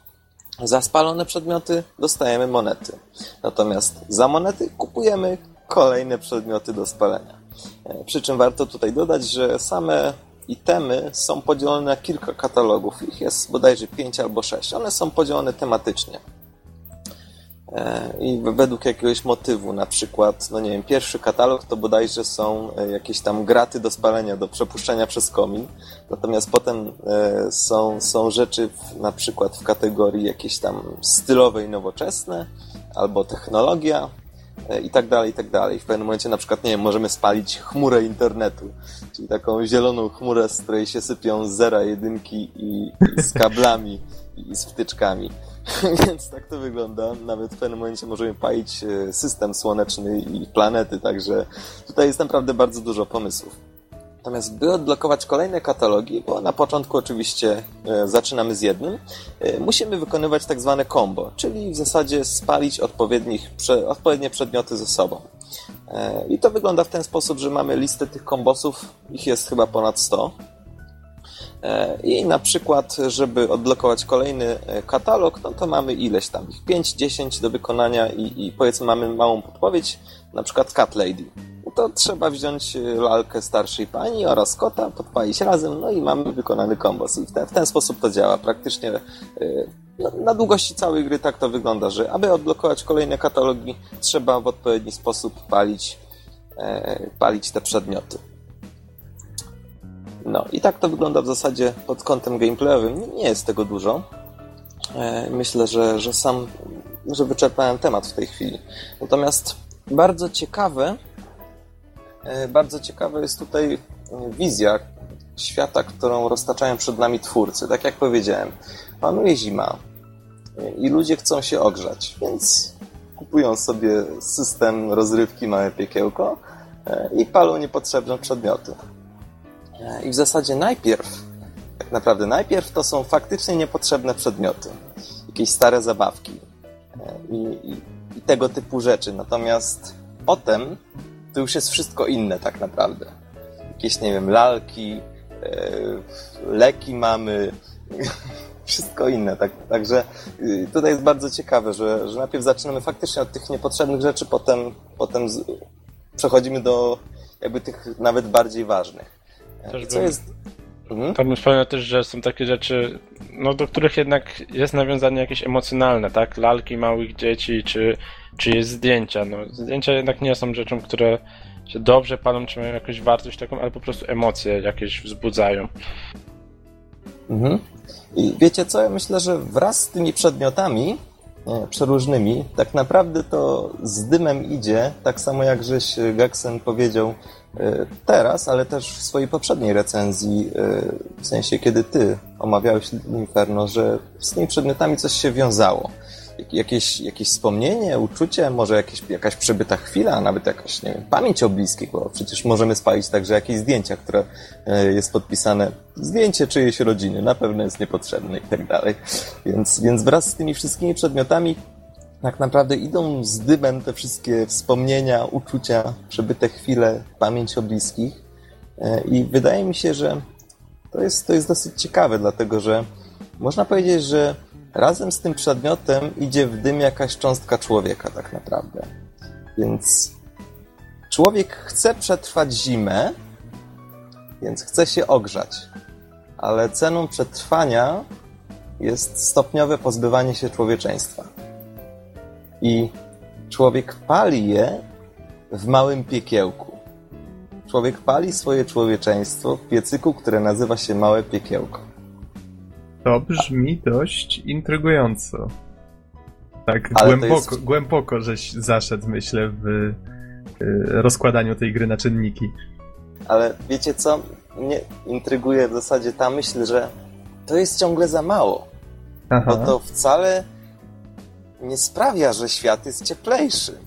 Za spalone przedmioty dostajemy monety. Natomiast za monety kupujemy kolejne przedmioty do spalenia. E, przy czym warto tutaj dodać, że same itemy są podzielone na kilka katalogów. Ich jest bodajże pięć albo sześć. One są podzielone tematycznie. E, I według jakiegoś motywu, na przykład, no nie wiem, pierwszy katalog to bodajże są e, jakieś tam graty do spalenia, do przepuszczenia przez komin. Natomiast potem e, są, są rzeczy w, na przykład w kategorii jakieś tam stylowe i nowoczesne, albo technologia, i tak dalej, i tak dalej. W pewnym momencie na przykład, nie wiem, możemy spalić chmurę internetu, czyli taką zieloną chmurę, z której się sypią zera, jedynki i, i z kablami i z wtyczkami. Więc tak to wygląda. Nawet w pewnym momencie możemy palić e, system słoneczny i planety, także tutaj jest naprawdę bardzo dużo pomysłów. Natomiast by odblokować kolejne katalogi, bo na początku oczywiście e, zaczynamy z jednym, e, musimy wykonywać tak zwane combo, czyli w zasadzie spalić odpowiednich, odpowiednie przedmioty ze sobą. I to wygląda w ten sposób, że mamy listę tych kombosów, ich jest chyba ponad 100. I na przykład, żeby odblokować kolejny katalog, no to mamy ileś tam, ich 5-10 do wykonania i, i powiedzmy mamy małą podpowiedź, na przykład Cat Lady to trzeba wziąć y, lalkę starszej pani oraz kota, podpalić razem, no i mamy wykonany kombos. I w ten, w ten sposób to działa. Praktycznie yy, na długości całej gry tak to wygląda, że aby odblokować kolejne katalogi, trzeba w odpowiedni sposób palić, palić te przedmioty. No i tak to wygląda w zasadzie pod kątem gameplayowym. Nie jest tego dużo. Yy, myślę, że, że sam, że wyczerpałem temat w tej chwili. Natomiast bardzo ciekawe E, bardzo ciekawa jest tutaj e, wizja świata, którą roztaczają przed nami twórcy. Tak jak powiedziałem, panuje zima e, i ludzie chcą się ogrzać, więc kupują sobie system rozrywki Małe Piekiełko i palą niepotrzebne przedmioty. I w zasadzie najpierw, tak naprawdę najpierw to są faktycznie niepotrzebne przedmioty. Jakieś stare zabawki i, i, i tego typu rzeczy. Natomiast potem to już jest wszystko inne tak naprawdę. Jakieś, nie wiem, lalki, e, leki mamy, wszystko inne. Tak, także y, tutaj jest bardzo ciekawe, że, że najpierw zaczynamy faktycznie od tych niepotrzebnych rzeczy, potem, potem z, przechodzimy do jakby tych nawet bardziej ważnych. Też Co bym, jest... Mhm. To bym wspomniał też, że są takie rzeczy, no, do których jednak jest nawiązanie jakieś emocjonalne, tak? Lalki małych dzieci, czy czy jest zdjęcia. No, zdjęcia jednak nie są rzeczą, które się dobrze palą, czy mają jakąś wartość taką, ale po prostu emocje jakieś wzbudzają. Mhm. I wiecie co? Ja myślę, że wraz z tymi przedmiotami przeróżnymi. Tak naprawdę to z dymem idzie, tak samo jak żeś Geksen powiedział teraz, ale też w swojej poprzedniej recenzji, w sensie kiedy ty omawiałeś Inferno, że z tymi przedmiotami coś się wiązało jakieś, jakieś wspomnienie, uczucie, może jakieś, jakaś przebyta chwila, nawet jakaś, nie wiem, pamięć o bliskich, bo przecież możemy spalić także jakieś zdjęcia, które e, jest podpisane, zdjęcie czyjejś rodziny, na pewno jest niepotrzebne i tak dalej. Więc, więc wraz z tymi wszystkimi przedmiotami tak naprawdę idą z dymem te wszystkie wspomnienia, uczucia, przebyte chwile, pamięć o bliskich e, i wydaje mi się, że to jest, to jest dosyć ciekawe, dlatego że można powiedzieć, że Razem z tym przedmiotem idzie w dym jakaś cząstka człowieka, tak naprawdę. Więc człowiek chce przetrwać zimę, więc chce się ogrzać. Ale ceną przetrwania jest stopniowe pozbywanie się człowieczeństwa. I człowiek pali je w małym piekiełku. Człowiek pali swoje człowieczeństwo w piecyku, które nazywa się Małe Piekiełko. To brzmi dość intrygująco. Tak głęboko, jest... głęboko żeś zaszedł, myślę, w y, rozkładaniu tej gry na czynniki. Ale wiecie co? Mnie intryguje w zasadzie ta myśl, że to jest ciągle za mało. Aha. Bo to wcale nie sprawia, że świat jest cieplejszy.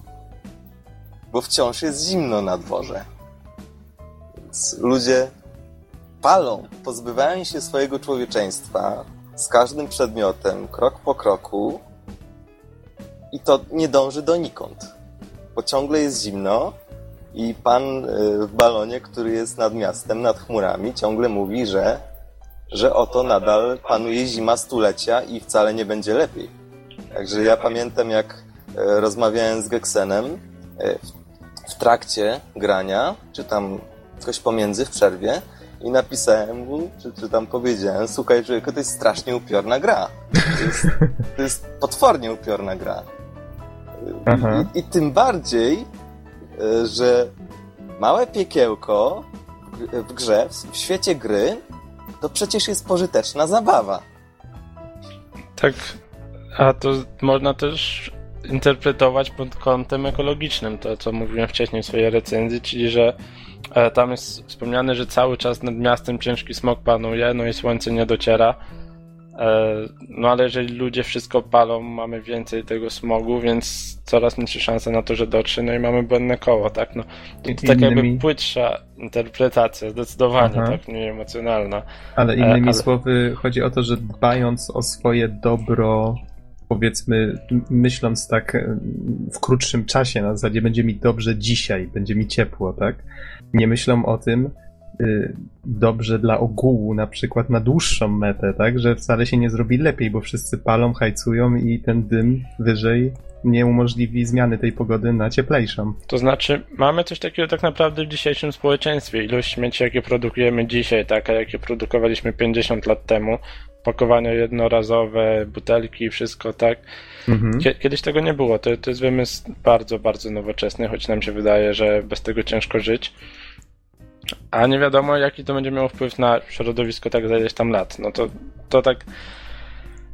Bo wciąż jest zimno na dworze. Więc ludzie palą, pozbywają się swojego człowieczeństwa z każdym przedmiotem, krok po kroku i to nie dąży donikąd. Bo ciągle jest zimno i pan y, w balonie, który jest nad miastem, nad chmurami, ciągle mówi, że, że oto nadal panuje zima stulecia i wcale nie będzie lepiej. Także ja pamiętam, jak y, rozmawiałem z Geksenem y, w trakcie grania, czy tam coś pomiędzy w przerwie, i napisałem mu, czy, czy tam powiedziałem, słuchaj człowieku, to jest strasznie upiorna gra. To jest, to jest potwornie upiorna gra. I, I, tym bardziej, e, że małe piekiełko w grze, w świecie gry, to przecież jest pożyteczna zabawa. Tak, a to można też interpretować pod kątem ekologicznym, to co mówiłem wcześniej w swojej recenzji, czyli że E, tam jest wspomniane, że cały czas nad miastem ciężki smog panuje, no i słońce nie dociera. E, no ale jeżeli ludzie wszystko palą, mamy więcej tego smogu, więc coraz mniejsze szanse na to, że dotrze, no i mamy błędne koło, tak? No, to, to tak jakby płytsza interpretacja, zdecydowanie, Aha. tak, nie emocjonalna. Ale innymi ale... słowy, chodzi o to, że dbając o swoje dobro powiedzmy, myśląc tak e, w krótszym czasie, na zasadzie będzie mi dobrze dzisiaj, będzie mi ciepło, tak? Nie myślą o tym y, dobrze dla ogółu, na przykład na dłuższą metę, tak? Że wcale się nie zrobi lepiej, bo wszyscy palą, hajcują i ten dym wyżej nie umożliwi zmiany tej pogody na cieplejszą. To znaczy, mamy coś takiego tak naprawdę w dzisiejszym społeczeństwie. Ilość śmieci, jakie produkujemy dzisiaj, taka jakie produkowaliśmy 50 lat temu, pakowania jednorazowe, butelki, wszystko, tak? Mhm. Kiedyś tego nie było. To, to jest wymysł bardzo, bardzo nowoczesny, choć nam się wydaje, że bez tego ciężko żyć. A nie wiadomo, jaki to będzie miało wpływ na środowisko tak za ileś tam lat. No to, to tak.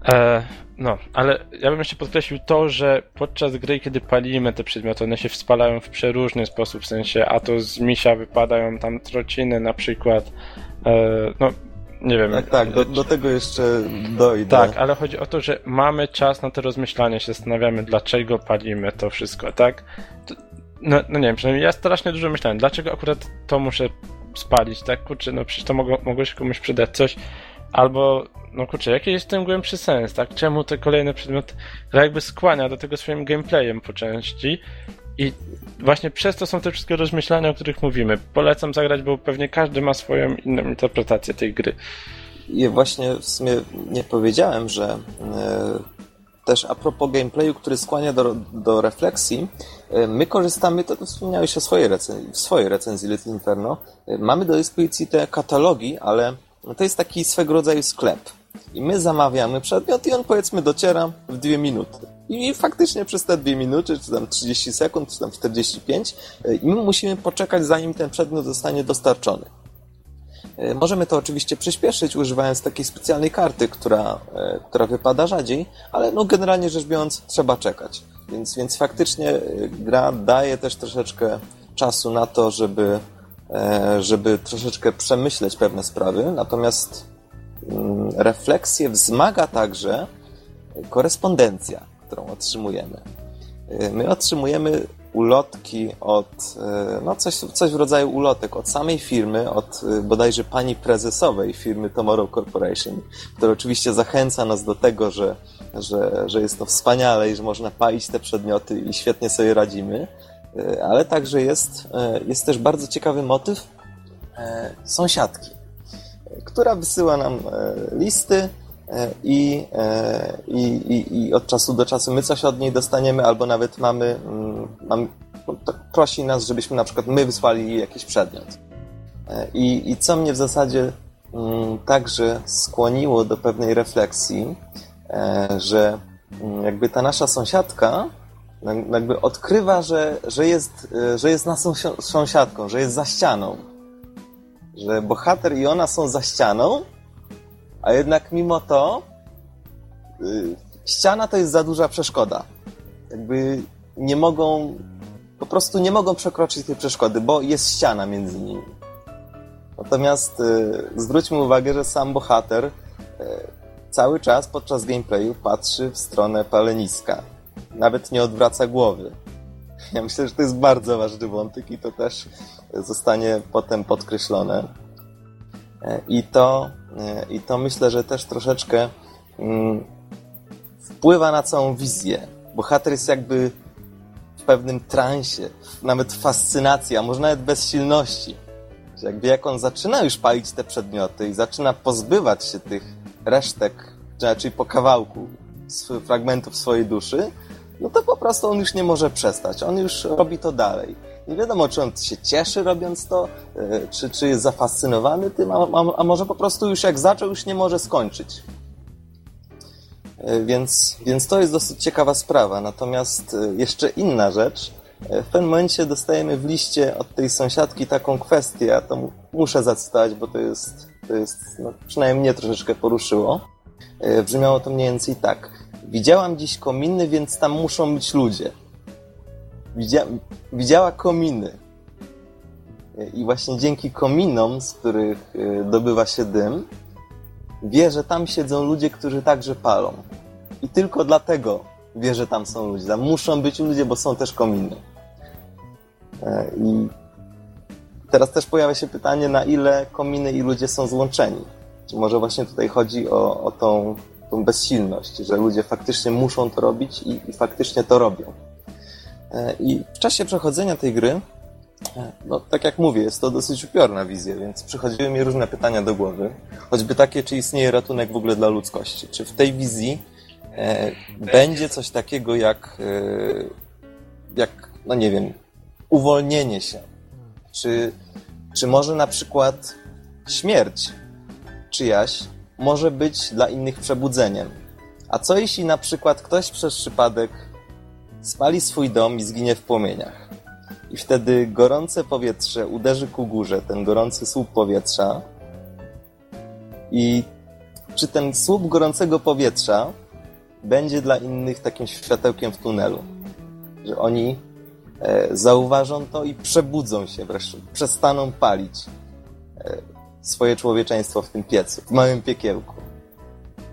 E, no, ale ja bym jeszcze podkreślił to, że podczas gry, kiedy palimy te przedmioty, one się wspalają w przeróżny sposób, w sensie, a to z misia wypadają tam trociny na przykład. E, no, nie wiem. Tak, tak, do, do, tego jeszcze dojdę. Tak, ale chodzi o to, że mamy czas na to rozmyślanie, się zastanawiamy, dlaczego palimy to wszystko, tak? No, no nie wiem, przynajmniej ja strasznie dużo myślałem, dlaczego akurat to muszę spalić, tak? Kurczę, no przecież to mogło, mogło się komuś przydać coś, albo, no kurczę, jaki jest tym głębszy sens, tak? Czemu te kolejne przedmioty jakby skłania do tego swoim gameplayem po części i właśnie przez to są te wszystkie rozmyślania, o których mówimy. Polecam zagrać, bo pewnie każdy ma swoją inną interpretację tej gry. I właśnie w sumie nie powiedziałem, że e, też a propos gameplayu, który skłania do, do refleksji, e, my korzystamy, to, to wspomniałeś o swojej recenzji, w swojej recenzji Little Inferno, e, mamy do dyspozycji te katalogi, ale to jest taki swego rodzaju sklep. I my zamawiamy przedmiot i on powiedzmy dociera w dwie minuty. I faktycznie przez te dwie minuty, czy tam 30 sekund, czy tam 45, e, i my musimy poczekać, zanim ten przedmiot zostanie dostarczony. E, możemy to oczywiście przyspieszyć, używając takiej specjalnej karty, która, e, która wypada rzadziej, ale no generalnie rzecz biorąc trzeba czekać. Więc, więc faktycznie e, gra daje też troszeczkę czasu na to, żeby, żeby troszeczkę przemyśleć pewne sprawy, natomiast mm, refleksję wzmaga także korespondencja, którą otrzymujemy. My otrzymujemy ulotki od, e, no coś, coś w rodzaju ulotek od samej firmy, od e, bodajże pani prezesowej firmy Tomorrow Corporation, która oczywiście zachęca nas do tego, że, że, że jest to wspaniale i że można palić te przedmioty i świetnie sobie radzimy, ale także jest, jest też bardzo ciekawy motyw sąsiadki, która wysyła nam listy, i, e, i, i, i od czasu do czasu my coś od niej dostaniemy, albo nawet mamy, mm, no, prosi nas, żebyśmy na przykład my wysłali jakiś przedmiot. E, I, I co mnie w zasadzie mm, także skłoniło do pewnej refleksji, że mm, jakby ta nasza sąsiadka jakby odkrywa, że, że, jest, że jest naszą sąsiadką, że jest za ścianą. Że bohater i ona są za ścianą, a jednak mimo to yy, ściana to jest za duża przeszkoda. Jakby nie mogą, po prostu nie mogą przekroczyć tej przeszkody, bo jest ściana między nimi. Natomiast yy, zwróćmy uwagę, że sam bohater yy, cały czas podczas gameplayu patrzy w stronę paleniska. Nawet nie odwraca głowy. Ja myślę, że to jest bardzo ważny wątek i to też zostanie potem podkreślone. E, I to I to myślę, że też troszeczkę mm, wpływa na całą wizję. Bohater jest jakby w pewnym transie, nawet fascynacji, a może nawet bezsilności. Jakby jak on zaczyna już palić te przedmioty i zaczyna pozbywać się tych resztek, czyli po kawałku fragmentów swojej duszy, no to po prostu on już nie może przestać. On już robi to dalej. Nie wiadomo, czy on się cieszy robiąc to, e, czy, czy jest zafascynowany tym, a, a, może po prostu już jak zaczął, już nie może skończyć. E, więc, więc to jest dosyć ciekawa sprawa. Natomiast e, jeszcze inna rzecz. W pewnym momencie dostajemy w liście od tej sąsiadki taką kwestię, ja to muszę zacytować, bo to jest, to jest no, przynajmniej mnie troszeczkę poruszyło. Brzmiało to mniej więcej tak. Widziałam dziś kominy, więc tam muszą być ludzie widzia widziała kominy. I właśnie dzięki kominom, z których e, dobywa się dym, wie, że tam siedzą ludzie, którzy także palą. I tylko dlatego wie, że tam są ludzie. Tam muszą być ludzie, bo są też kominy. E, I teraz też pojawia się pytanie, na ile kominy i ludzie są złączeni. Czy może właśnie tutaj chodzi o, o tą, tą bezsilność, że ludzie faktycznie muszą to robić i, i faktycznie to robią. E, I w czasie przechodzenia tej gry, e, no tak jak mówię, jest to dosyć upiorna wizja, więc przychodziły mi różne pytania do głowy. Choćby takie, czy istnieje ratunek w ogóle dla ludzkości. Czy w tej wizji e, będzie coś takiego jak, e, jak, no nie wiem, uwolnienie się? Czy, czy może na przykład śmierć czyjaś może być dla innych przebudzeniem? A co jeśli na przykład ktoś przez przypadek spali swój dom i zginie w płomieniach. I wtedy gorące powietrze uderzy ku górze, ten gorący słup powietrza. I czy ten słup gorącego powietrza będzie dla innych takim światełkiem w tunelu? Że oni e, zauważą to i przebudzą się wreszcie, przestaną palić e, swoje człowieczeństwo w tym piecu, w małym piekiełku.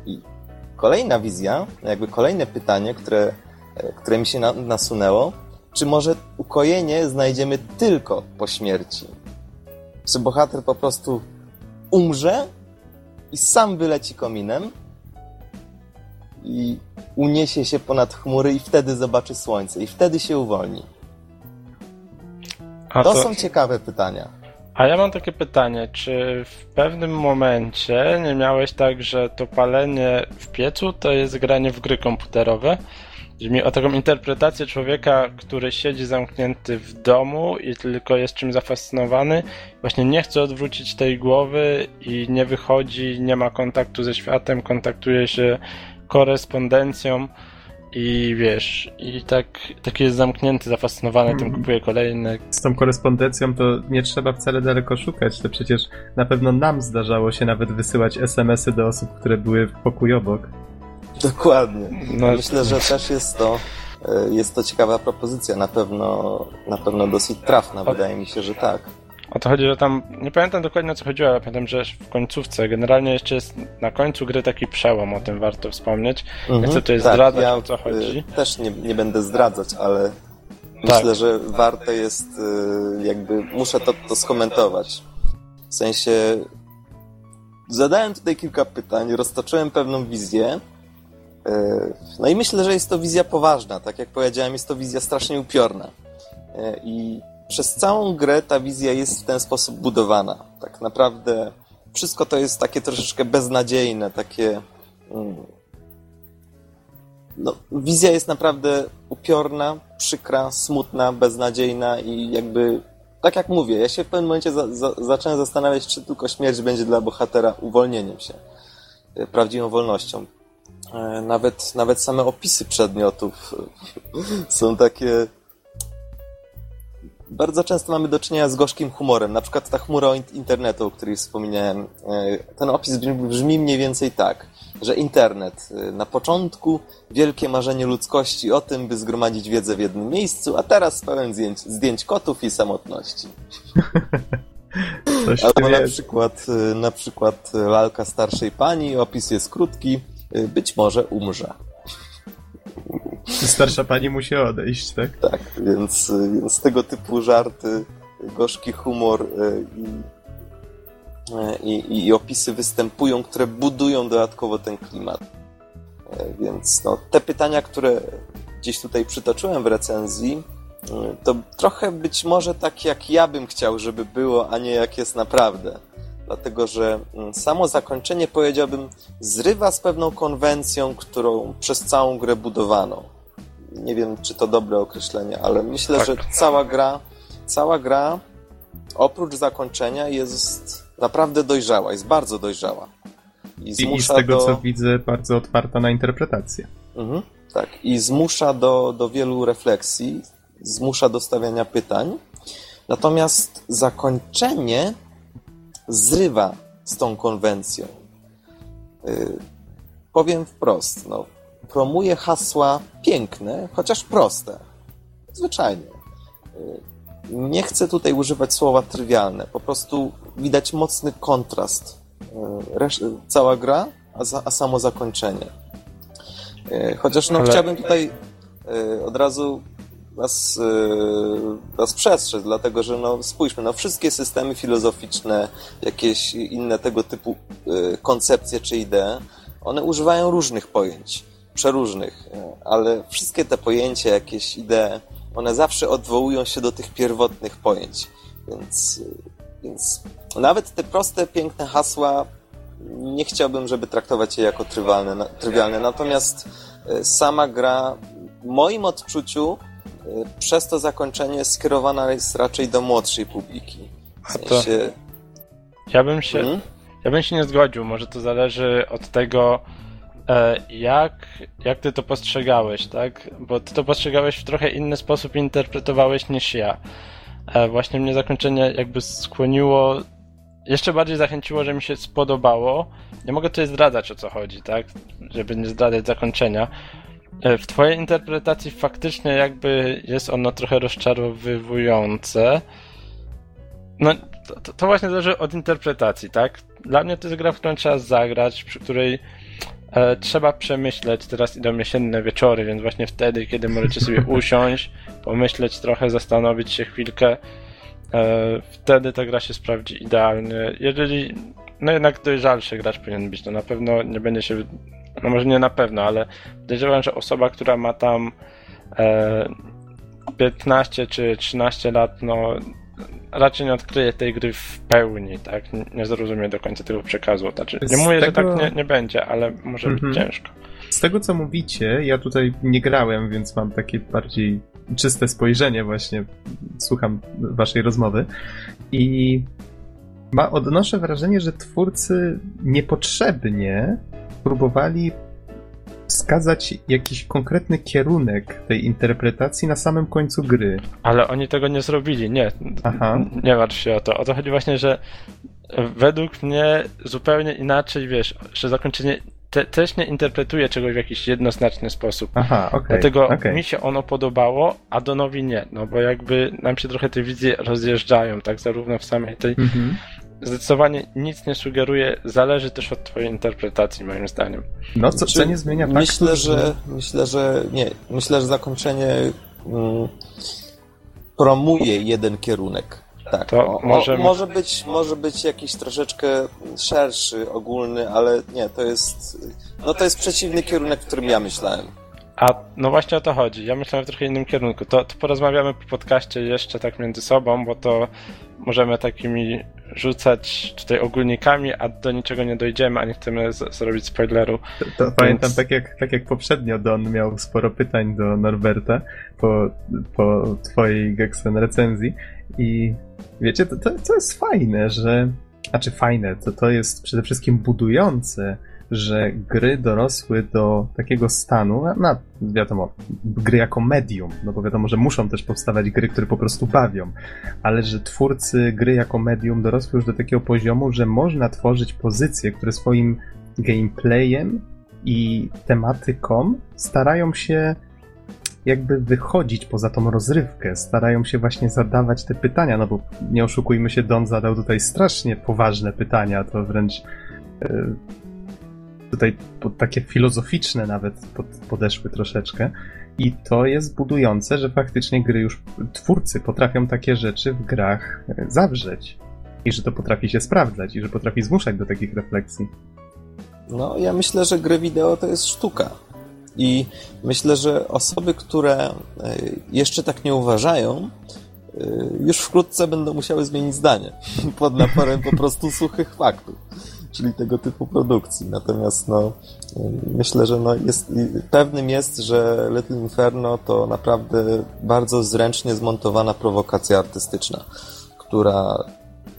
I kolejna wizja, jakby kolejne pytanie, które które mi się na, nasunęło, czy może ukojenie znajdziemy tylko po śmierci? Czy bohater po prostu umrze i sam wyleci kominem i uniesie się ponad chmury i wtedy zobaczy słońce i wtedy się uwolni? To, to są ciekawe pytania. A ja mam takie pytanie, czy w pewnym momencie nie miałeś tak, że to palenie w piecu to jest granie w gry komputerowe? Chodzi mi o taką interpretację człowieka, który siedzi zamknięty w domu i tylko jest czym zafascynowany, właśnie nie chce odwrócić tej głowy i nie wychodzi, nie ma kontaktu ze światem, kontaktuje się korespondencją i wiesz, i tak taki jest zamknięty, zafascynowany tym, mhm. kupuje kolejne. Z tą korespondencją to nie trzeba wcale daleko szukać, to przecież na pewno nam zdarzało się nawet wysyłać SMS-y do osób, które były w pokoju obok. Dokładnie. No, Myślę, że też jest to e, jest to ciekawa propozycja, na pewno na pewno dosyć trafna, wydaje mi się, że tak. O to chodzi, że tam, nie pamiętam dokładnie o co chodziło, ale pamiętam, że w końcówce, generalnie jeszcze jest na końcu gry taki przełom, o tym warto wspomnieć. Mhm, nie chcę tutaj tak, zdradzać ja, o co chodzi. Y, też nie, nie będę zdradzać, ale tak. myślę, że warte jest y, jakby, muszę to, to skomentować. W sensie zadałem tutaj kilka pytań, roztoczyłem pewną wizję, y, no i myślę, że jest to wizja poważna. Tak jak powiedziałem, jest to wizja strasznie upiorna. I przez całą grę ta wizja jest w ten sposób budowana. Tak naprawdę wszystko to jest takie troszeczkę beznadziejne, takie. Mm, no, wizja jest naprawdę upiorna, przykra, smutna, beznadziejna i jakby. Tak jak mówię, ja się w pewnym momencie za, za, zacząłem zastanawiać, czy tylko śmierć będzie dla bohatera uwolnieniem się, e, prawdziwą wolnością. E, nawet, nawet same opisy przedmiotów są takie bardzo często mamy do czynienia z gorzkim humorem. Na przykład ta chmura internetu, o której wspomniałem. E, ten opis brzmi mniej więcej tak, że internet e, na początku wielkie marzenie ludzkości o tym, by zgromadzić wiedzę w jednym miejscu, a teraz pełen zdjęć, zdjęć kotów i samotności. Albo na przykład, e, na przykład lalka starszej pani, opis jest krótki, być może umrze. Starsza pani musi odejść, tak? Tak, więc, więc tego typu żarty, gorzki humor e, e, i, i, i opisy występują, które budują dodatkowo ten klimat. E, więc no, te pytania, które gdzieś tutaj przytoczyłem w recenzji, to trochę być może tak, jak ja bym chciał, żeby było, a nie jak jest naprawdę dlatego że mm, samo zakończenie, powiedziałbym, zrywa z pewną konwencją, którą przez całą grę budowano. Nie wiem, czy to dobre określenie, ale myślę, tak. że cała gra, cała gra oprócz zakończenia jest naprawdę dojrzała, jest bardzo dojrzała. I, I z tego, do... co widzę, bardzo otwarta na interpretację. Mhm, tak, i zmusza do, do wielu refleksji, zmusza do stawiania pytań. Natomiast zakończenie zrywa z tą konwencją. Yy, powiem wprost, no, promuje hasła piękne, chociaż proste. Zwyczajnie. Yy, nie chcę tutaj używać słowa trywialne. Po prostu widać mocny kontrast. Yy, cała gra, a, za, a samo zakończenie. Yy, chociaż no, Ale... chciałbym tutaj od razu nas, e, nas przestrzec, dlatego że no, spójrzmy, no, wszystkie systemy filozoficzne, jakieś inne tego typu koncepcje czy idee, one używają różnych pojęć, przeróżnych, e, ale wszystkie te pojęcia, jakieś idee, one zawsze odwołują się do tych pierwotnych pojęć. Więc, więc nawet te proste, piękne hasła nie chciałbym, żeby traktować je jako trywialne, trywialne. Natomiast sama gra w moim odczuciu przez to zakończenie skierowana jest raczej do młodszej publiki. W sensie... Ja bym się. Hmm? Ja bym się nie zgodził. Może to zależy od tego, e, jak, jak ty to postrzegałeś, tak? Bo ty to postrzegałeś w trochę inny sposób interpretowałeś niż ja. E, właśnie mnie zakończenie jakby skłoniło, jeszcze bardziej zachęciło, że mi się spodobało. Nie mogę tutaj zdradzać o co chodzi, tak? Żeby nie zdradzać zakończenia, E, w twojej interpretacji faktycznie jakby jest ono trochę rozczarowywujące. No, to, to, właśnie zależy od interpretacji, tak? Dla mnie to jest gra, w którą trzeba zagrać, przy której e, trzeba przemyśleć. Teraz idą jesienne wieczory, więc właśnie wtedy, kiedy możecie sobie usiąść, pomyśleć trochę, zastanowić się chwilkę, e, wtedy ta gra się sprawdzi idealnie. Jeżeli, no jednak dojrzalszy gracz powinien być, to na pewno nie będzie się no może nie na pewno, ale podejrzewam, że osoba, która ma tam e, 15 czy 13 lat, no raczej nie odkryje tej gry w pełni, tak? Nie zrozumie do końca tego przekazu. Znaczy, nie mówię, tego... że tak nie, nie będzie, ale może być mhm. ciężko. Z tego, co mówicie, ja tutaj nie grałem, więc mam takie bardziej czyste spojrzenie właśnie, słucham waszej rozmowy i ma, odnoszę wrażenie, że twórcy niepotrzebnie próbowali wskazać jakiś konkretny kierunek tej interpretacji na samym końcu gry. Ale oni tego nie zrobili, nie. Aha. Nie martw się o to. O to chodzi właśnie, że według mnie zupełnie inaczej, wiesz, że zakończenie te, też nie interpretuje czegoś w jakiś jednoznaczny sposób. Aha, okay, Dlatego okay. mi się ono podobało, a Donowi nie, no bo jakby nam się trochę te wizje rozjeżdżają, tak, zarówno w samej tej... Mhm. Zdecydowanie nic nie sugeruje, zależy też od twojej interpretacji, moim zdaniem. No, co, co nie zmienia faktu, myślę, że... Myślę, że... Nie, myślę, że zakończenie mm, promuje jeden kierunek tak, to o, możemy... może, być, może być jakiś troszeczkę szerszy, ogólny, ale nie, to jest, no to jest przeciwny kierunek, w którym ja myślałem. A no właśnie o to chodzi. Ja myślałem w trochę innym kierunku. To, to porozmawiamy po podcaście jeszcze tak między sobą, bo to możemy takimi rzucać tutaj ogólnikami, a do niczego nie dojdziemy, a nie chcemy z- zrobić spoileru. To, to Więc... Pamiętam, tak jak, tak jak poprzednio Don miał sporo pytań do Norberta po, po twojej Gexen recenzji i wiecie, to, to, to jest fajne, że znaczy fajne, to, to jest przede wszystkim budujące, że gry dorosły do takiego stanu, na, wiadomo, gry jako medium, no bo wiadomo, że muszą też powstawać gry, które po prostu bawią, ale że twórcy gry jako medium dorosły już do takiego poziomu, że można tworzyć pozycje, które swoim gameplayem i tematyką starają się jakby wychodzić poza tą rozrywkę, starają się właśnie zadawać te pytania, no bo nie oszukujmy się, Don zadał tutaj strasznie poważne pytania, to wręcz yy, tutaj pod takie filozoficzne nawet pod, podeszły troszeczkę. I to jest budujące, że faktycznie gry już twórcy potrafią takie rzeczy w grach e, zawrzeć. I że to potrafi się sprawdzać, i że potrafi zmuszać do takich refleksji. No, ja myślę, że gry wideo to jest sztuka. I myślę, że osoby, które e, jeszcze tak nie uważają, e, już wkrótce będą musiały zmienić zdanie pod naporem po prostu suchych faktów, czyli tego typu produkcji. Natomiast no, myślę, że no jest, pewnym jest, że Little Inferno to naprawdę bardzo zręcznie zmontowana prowokacja artystyczna, która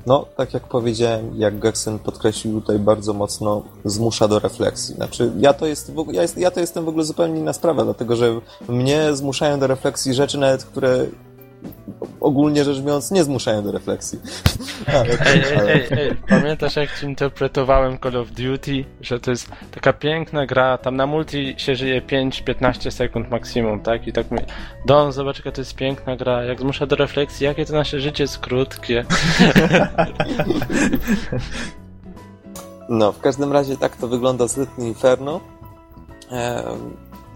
no, tak jak powiedziałem, jak Geksen podkreślił tutaj bardzo mocno, zmusza do refleksji. Znaczy, ja to, jest, ja, jest, ja to jestem w ogóle zupełnie inna sprawa, dlatego że mnie zmuszają do refleksji rzeczy nawet, które ogólnie rzecz biorąc nie zmuszają do refleksji. Ale, ej, ale... ej, ej, pamiętasz jak ci interpretowałem Call of Duty, że to jest taka piękna gra, tam na multi się żyje 5-15 sekund maksimum, tak? I tak mi, Don, zobacz jaka to jest piękna gra, jak zmusza do refleksji, jakie to nasze życie jest krótkie. No, w każdym razie tak to wygląda z Little Inferno.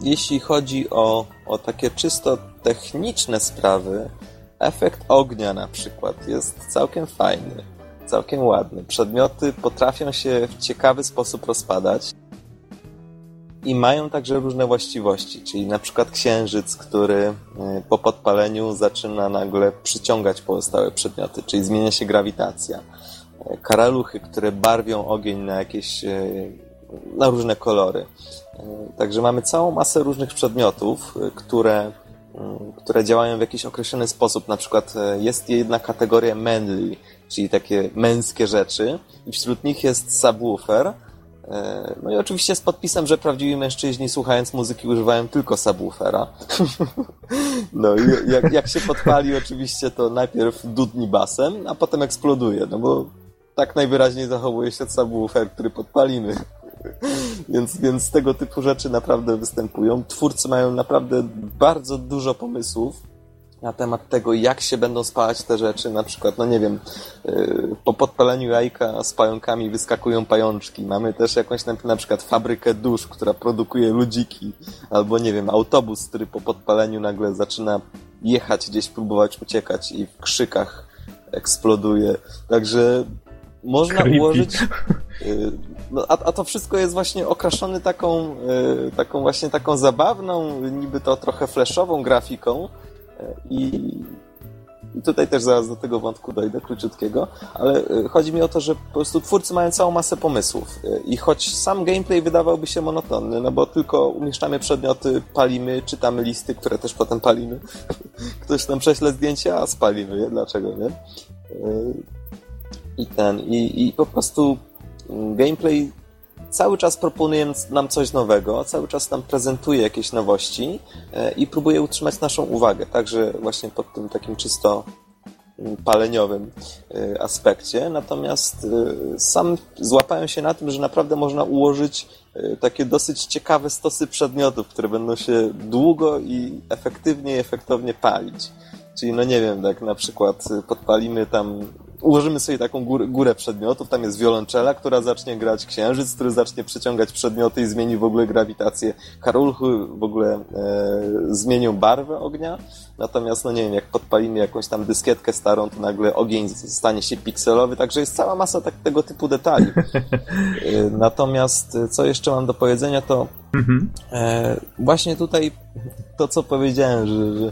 Jeśli chodzi o, o takie czysto techniczne sprawy, efekt ognia na przykład jest całkiem fajny, całkiem ładny. Przedmioty potrafią się w ciekawy sposób rozpadać i mają także różne właściwości, czyli na przykład księżyc, który y, po podpaleniu zaczyna nagle przyciągać pozostałe przedmioty, czyli zmienia się grawitacja. Karaluchy, które barwią ogień na jakieś y, na różne kolory. Także mamy całą masę różnych przedmiotów, które Mm, które działają w jakiś określony sposób. Na przykład e, jest jedna kategoria manly, czyli takie męskie rzeczy i wśród nich jest subwoofer. No i oczywiście z podpisem, że prawdziwi mężczyźni słuchając muzyki używają tylko subwoofera. No i jak, jak się podpali oczywiście to najpierw dudni basem, a potem eksploduje, no bo tak najwyraźniej zachowuje się subwoofer, który podpalimy. więc, więc tego typu rzeczy naprawdę występują. Twórcy mają naprawdę bardzo dużo pomysłów na temat tego, jak się będą spalać te rzeczy. Na przykład, no nie wiem, yy, po podpaleniu jajka z pająkami wyskakują pajączki. Mamy też jakąś na przykład fabrykę dusz, która produkuje ludziki. Albo nie wiem, autobus, który po podpaleniu nagle zaczyna jechać gdzieś, próbować uciekać i w krzykach eksploduje. Także można Creepy. ułożyć. Y, no, a, a to wszystko jest właśnie okraszone taką, y, taką właśnie taką zabawną, niby to trochę flashową grafiką. Y, I, i tutaj też zaraz do tego wątku dojdę, króciutkiego, ale chodzi mi o to, że po prostu twórcy mają całą masę pomysłów i choć sam gameplay wydawałby się monotonny, no bo tylko umieszczamy przedmioty, palimy, czytamy listy, które też potem palimy. Ktoś nam prześle zdjęcia, a spalimy je, dlaczego nie? I ten, i, i po prostu gameplay cały czas proponuje nam coś nowego, cały czas nam prezentuje jakieś nowości e, i próbuje utrzymać naszą uwagę, także właśnie pod tym takim czysto mm, paleniowym e, aspekcie. Natomiast e, sam złapałem się na tym, że naprawdę można ułożyć takie dosyć ciekawe stosy przedmiotów, które będą się długo i efektywnie i efektownie palić. Czyli no nie wiem, tak na przykład podpalimy tam ułożymy sobie taką górę, górę przedmiotów, tam jest wiolonczela, która zacznie grać księżyc, który zacznie przyciągać przedmioty i zmieni w ogóle grawitację. Karulchy w ogóle e, zmienią barwę ognia, natomiast no nie wiem, jak podpalimy jakąś tam dyskietkę starą, to nagle ogień stanie się pikselowy, także jest cała masa tak, tego typu detali. E, natomiast e, co jeszcze mam do powiedzenia, to mhm. e, właśnie tutaj to, co powiedziałem, że, że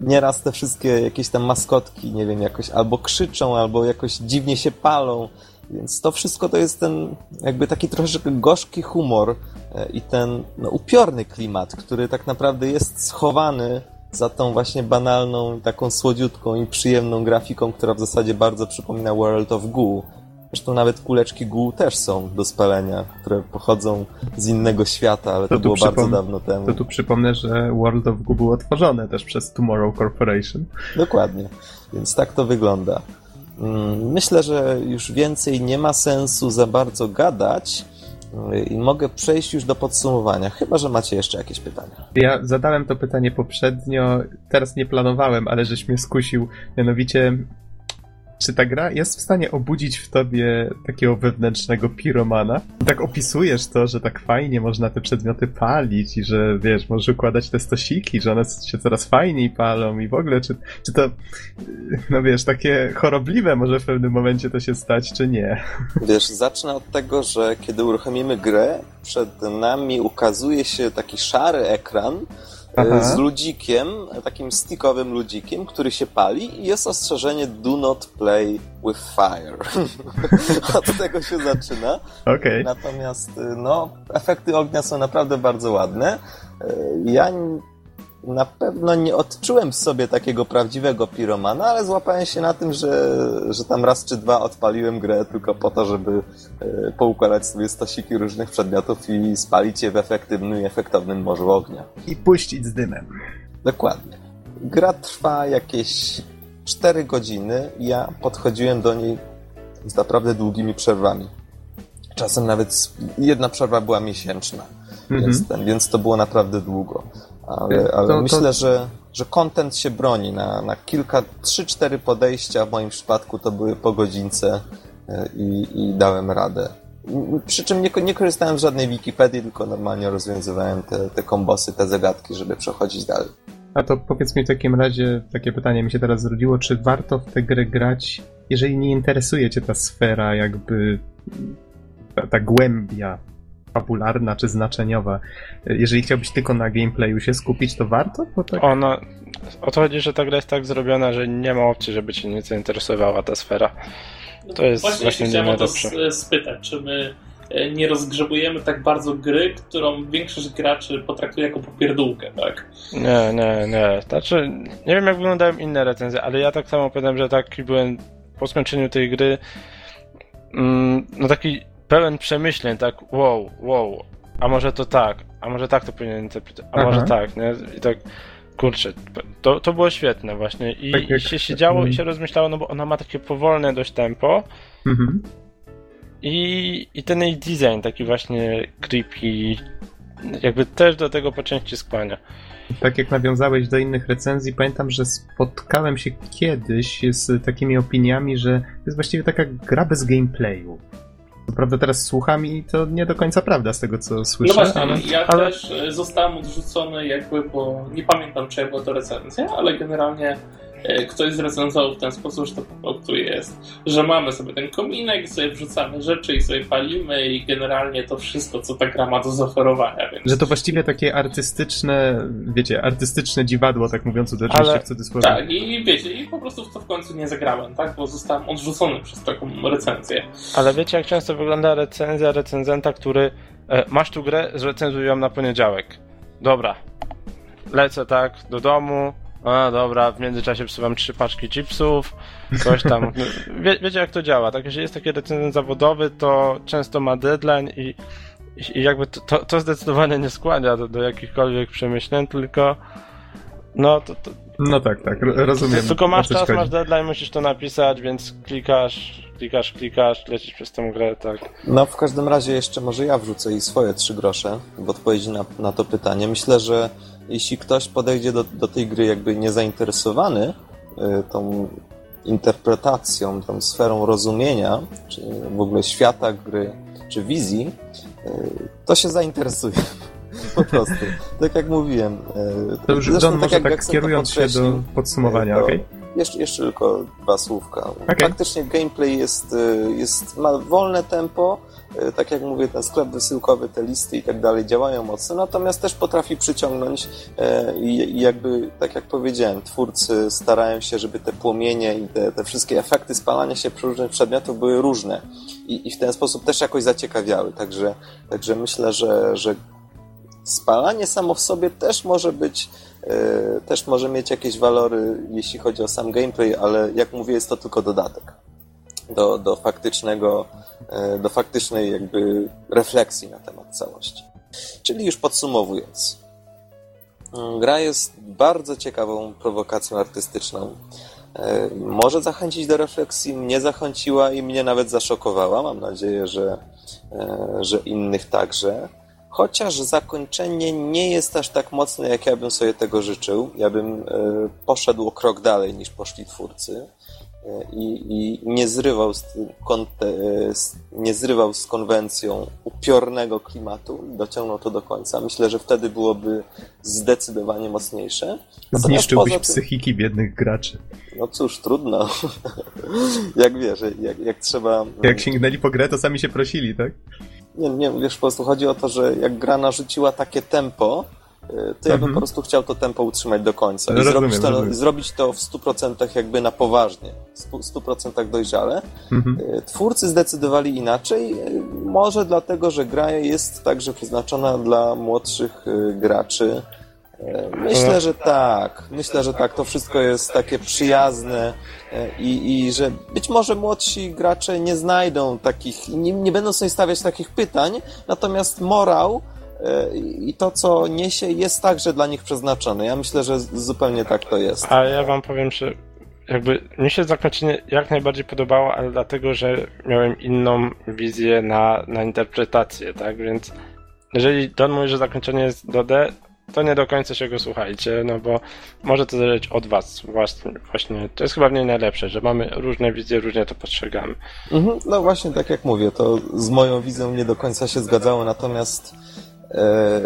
nieraz te wszystkie jakieś tam maskotki, nie wiem, jakoś albo krzyczą, albo jakoś dziwnie się palą. Więc to wszystko to jest ten jakby taki troszeczkę gorzki humor e, i ten no, upiorny klimat, który tak naprawdę jest schowany za tą właśnie banalną, taką słodziutką i przyjemną grafiką, która w zasadzie bardzo przypomina World of Goo. Zresztą nawet kuleczki GUU też są do spalenia, które pochodzą z innego świata, ale to, to było bardzo dawno temu. To tu przypomnę, że World of Goo było tworzone też przez Tomorrow Corporation. Dokładnie, więc tak to wygląda. Mm, myślę, że już więcej nie ma sensu za bardzo gadać i mogę przejść już do podsumowania, chyba że macie jeszcze jakieś pytania. Ja zadałem to pytanie poprzednio, teraz nie planowałem, ale żeś mnie skusił. Mianowicie, czy ta gra jest w stanie obudzić w tobie takiego wewnętrznego piromana? Tak opisujesz to, że tak fajnie można te przedmioty palić i że wiesz, możesz układać te stosiki, że one się coraz fajniej palą i w ogóle, czy, czy to, no wiesz, takie chorobliwe może w pewnym momencie to się stać, czy nie? Wiesz, zacznę od tego, że kiedy uruchomimy grę, przed nami ukazuje się taki szary ekran, Aha. z ludzikiem, takim stickowym ludzikiem, który się pali i jest ostrzeżenie do not play with fire. Od tego się zaczyna. Okay. Natomiast no, efekty ognia są naprawdę bardzo ładne. Ja na pewno nie odczułem w sobie takiego prawdziwego piromana, ale złapałem się na tym, że, że tam raz czy dwa odpaliłem grę tylko po to, żeby e, poukładać sobie stosiki różnych przedmiotów i spalić je w efektywnym i efektownym morzu ognia. I puścić z dymem. Dokładnie. Gra trwa jakieś 4 godziny. Ja podchodziłem do niej z naprawdę długimi przerwami. Czasem nawet jedna przerwa była miesięczna, mm -hmm. więc, ten, więc to było naprawdę długo. Ale, ale to, myślę, to... że, że content się broni na, na kilka, trzy, cztery podejścia. W moim przypadku to były po godzince e, i, i dałem radę. Przy czym nie, nie korzystałem z żadnej Wikipedii, tylko normalnie rozwiązywałem te, te kombosy, te zagadki, żeby przechodzić dalej. A to powiedz mi w takim razie, takie pytanie mi się teraz zrodziło, czy warto w tę grę grać, jeżeli nie interesuje cię ta sfera, jakby ta, ta głębia fabularna czy znaczeniowa. Jeżeli chciałbyś tylko na gameplayu się skupić, to warto? Bo tak... Ona, o to chodzi, że ta gra jest tak zrobiona, że nie ma opcji, żeby cię nie zainteresowała ta sfera. To jest właśnie, właśnie chciałem o to spytać, czy my e, nie rozgrzebujemy tak bardzo gry, którą większość graczy potraktuje jako popierdółkę, tak? Nie, nie, nie. Znaczy, nie wiem jak wyglądają inne recenzje, ale ja tak samo powiem, że taki byłem po skończeniu tej gry mm, no taki pełen przemyśleń, tak wow, wow, a może to tak, a może tak to powinien interpretować, a Aha. może tak, nie? I tak, kurczę, to, to było świetne właśnie i, tak jak... się siedziało i się rozmyślało, no bo ona ma takie powolne dość tempo mhm. i, i ten jej design taki właśnie creepy jakby też do tego po części skłania. Tak jak nawiązałeś do innych recenzji, pamiętam, że spotkałem się kiedyś z takimi opiniami, że to jest właściwie taka gra bez gameplayu. Prawda teraz słucham i to nie do końca prawda z tego, co słyszę. No właśnie, ale... ja ale... też e, zostałem odrzucony jakby, bo nie pamiętam, czy była to recenzja, ale generalnie ktoś zrecenzował w ten sposób, że to po prostu jest, że mamy sobie ten kominek i sobie wrzucamy rzeczy i sobie palimy i generalnie to wszystko, co ta gra ma do zaoferowania. Więc... Że to właściwie takie artystyczne, wiecie, artystyczne dziwadło, tak mówiąc oczywiście Ale... w cudzysłowie. Tak, i wiecie, i po prostu w to w końcu nie zagrałem, tak, bo zostałem odrzucony przez taką recenzję. Ale wiecie, jak często wygląda recenzja recenzenta, który e, masz tu grę, zrecenzuję ją na poniedziałek. Dobra, lecę tak do domu, a dobra, w międzyczasie wsuwam trzy paczki chipsów, coś tam. Wie, wiecie jak to działa, tak? Jeżeli jest taki recenzent zawodowy, to często ma deadline i, i jakby to, to, to zdecydowanie nie skłania do, do jakichkolwiek przemyśleń, tylko no to, to no tak, tak, rozumiem. Tylko masz czas, masz deadline, musisz to napisać, więc klikasz, klikasz, klikasz, lecisz przez tę grę, tak. No w każdym razie jeszcze może ja wrzucę i swoje trzy grosze w odpowiedzi na, na to pytanie. Myślę, że jeśli ktoś podejdzie do, do tej gry jakby niezainteresowany y, tą interpretacją, tą sferą rozumienia, czy w ogóle świata gry, czy wizji, y, to się zainteresuje. Po prostu. Tak jak mówiłem. E, to już Zresztą, John tak może tak kierując się do podsumowania? Okay? Jeszcze, jeszcze tylko dwa słówka. Okay. Faktycznie gameplay jest, e, jest, ma wolne tempo, e, tak jak mówię, ten sklep wysyłkowy, te listy i tak dalej działają mocno, natomiast też potrafi przyciągnąć i jakby, tak jak powiedziałem, twórcy starają się, żeby te płomienie i te, te wszystkie efekty spalania się różnych przedmiotów były różne i, i w ten sposób też jakoś zaciekawiały, także, także myślę, że, że spalanie samo w sobie też może być, e, też może mieć jakieś walory, jeśli chodzi o sam gameplay, ale jak mówię, jest to tylko dodatek do, do faktycznego, e, do faktycznej jakby refleksji na temat całości. Czyli już podsumowując, mm, gra jest bardzo ciekawą prowokacją artystyczną. E, może zachęcić do refleksji, mnie zachęciła i mnie nawet zaszokowała. Mam nadzieję, że, że innych także. Chociaż zakończenie nie jest aż tak mocne, jak ja bym sobie tego życzył. Ja bym e, poszedł o krok dalej niż poszli twórcy e, i, i nie, zrywał z, e, nie zrywał z konwencją upiornego klimatu, dociągnął to do końca. Myślę, że wtedy byłoby zdecydowanie mocniejsze. Zniszczyłbyś tym... psychiki biednych graczy. No cóż, trudno. jak wiesz, jak, jak trzeba... Jak sięgnęli po grę, to sami się prosili, tak? Nie, nie, wiesz, po prostu chodzi o to, że jak gra narzuciła takie tempo, y, to ja bym mhm. po prostu chciał to tempo utrzymać do końca. I rozumiem, zrobić, to, zrobić to w 100% jakby na poważnie, w 100% dojrzale. Mhm. Y, twórcy zdecydowali inaczej, y, może dlatego, że gra jest także przeznaczona dla młodszych graczy, Myślę, że tak. Myślę, że tak. To wszystko jest takie przyjazne e, i, i że być może młodsi gracze nie znajdą takich, nie, nie będą sobie stawiać takich pytań, natomiast morał e, i to, co niesie, jest także dla nich przeznaczony. Ja myślę, że zupełnie tak to jest. A ja wam powiem, że jakby mi się zakończenie jak najbardziej podobało, ale dlatego, że miałem inną wizję na, na interpretację, tak? Więc jeżeli Don mówi, że zakończenie jest do D, to nie do końca się go słuchajcie, no bo może to zależeć od was właśnie, właśnie. To jest chyba w niej najlepsze, że mamy różne wizje, różnie to postrzegamy. Mhm, no właśnie, tak jak mówię, to z moją wizją nie do końca się zgadzało, natomiast e,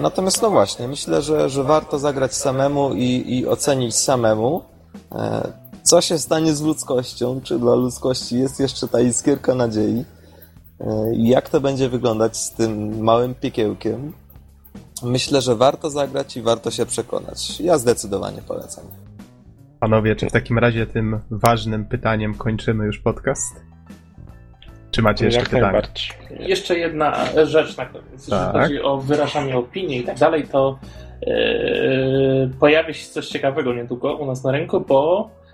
natomiast no właśnie, myślę, że, że warto zagrać samemu i, i ocenić samemu, e, co się stanie z ludzkością, czy dla ludzkości jest jeszcze ta iskierka nadziei, e, jak to będzie wyglądać z tym małym piekiełkiem, Myślę, że warto zagrać i warto się przekonać. Ja zdecydowanie polecam. Panowie, czy w takim razie tym ważnym pytaniem kończymy już podcast? Czy macie jeszcze Jak pytanie? Jeszcze jedna rzecz na koniec. Jeśli tak. chodzi o wyrażanie opinii i tak dalej, to yy, pojawi się coś ciekawego niedługo u nas na rynku, bo E,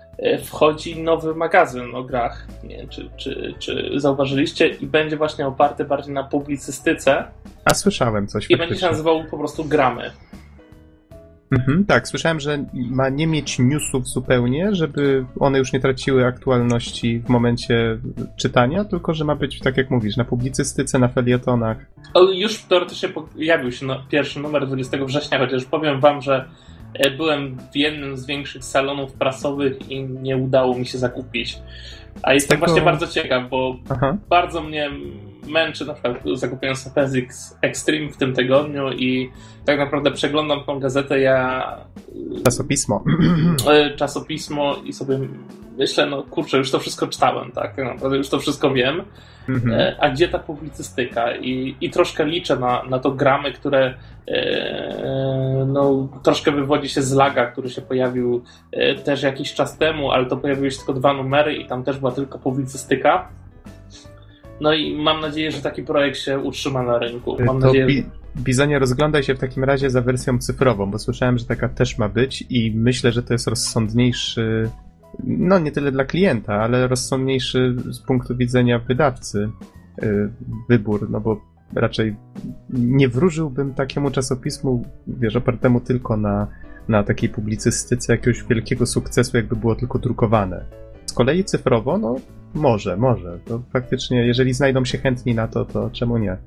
wchodzi nowy magazyn o grach. Nie wiem, czy, czy, czy zauważyliście, i będzie właśnie oparty bardziej na publicystyce. A słyszałem coś. I będzie się nazywał po prostu Gramy. Mhm, tak, słyszałem, że ma nie mieć newsów zupełnie, żeby one już nie traciły aktualności w momencie czytania, tylko że ma być, tak jak mówisz, na publicystyce, na felietonach. O, już teoretycznie pojawił się no, pierwszy numer 20 września, chociaż powiem wam, że E, byłem w jednym z większych salonów prasowych i nie udało mi się zakupić. A jestem Tego... właśnie bardzo ciekaw, bo Aha. bardzo mnie męczy na przykład zakupując PSX Extreme w tym tygodniu i tak naprawdę przeglądam tą gazetę, ja... Czasopismo. E, czasopismo i sobie myślę, no kurczę, już to wszystko czytałem, tak, tak naprawdę już to wszystko wiem, mhm. E, a gdzie ta publicystyka? I, i troszkę liczę na, na to gramy, które e, no, troszkę wywodzi się z laga, który się pojawił też jakiś czas temu, ale to pojawiły się tylko dwa numery i tam też była tylko publicystyka. No i mam nadzieję, że taki projekt się utrzyma na rynku. Mam to nadzieję, bi Bizonie, rozglądaj się w takim razie za wersją cyfrową, bo słyszałem, że taka też ma być i myślę, że to jest rozsądniejszy, no nie tyle dla klienta, ale rozsądniejszy z punktu widzenia wydawcy yy, wybór, no bo raczej nie wróżyłbym takiemu czasopismu, wiesz, opartemu tylko na, na takiej publicystyce jakiegoś wielkiego sukcesu, jakby było tylko drukowane. Z kolei cyfrowo, no może, może. To faktycznie, jeżeli znajdą się chętni na to, to czemu nie?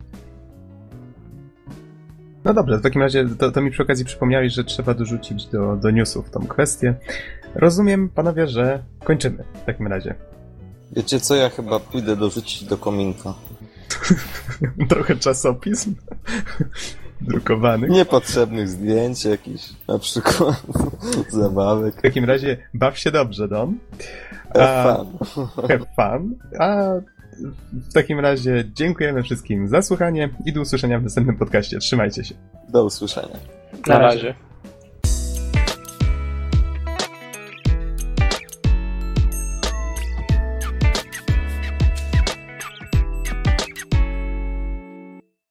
No dobrze, w takim razie to, to mi przy okazji przypomniałeś, że trzeba dorzucić do, do newsów tą kwestię. Rozumiem, panowie, że kończymy w takim razie. Wiecie co, ja chyba pójdę dorzucić do kominka. Trochę czasopism drukowanych. Niepotrzebnych zdjęć jakichś, na przykład zabawek. W takim razie baw się dobrze, Don. Have fun. Have fun. A w takim razie dziękujemy wszystkim za słuchanie i do usłyszenia w następnym podcaście. Trzymajcie się. Do usłyszenia. Na razie.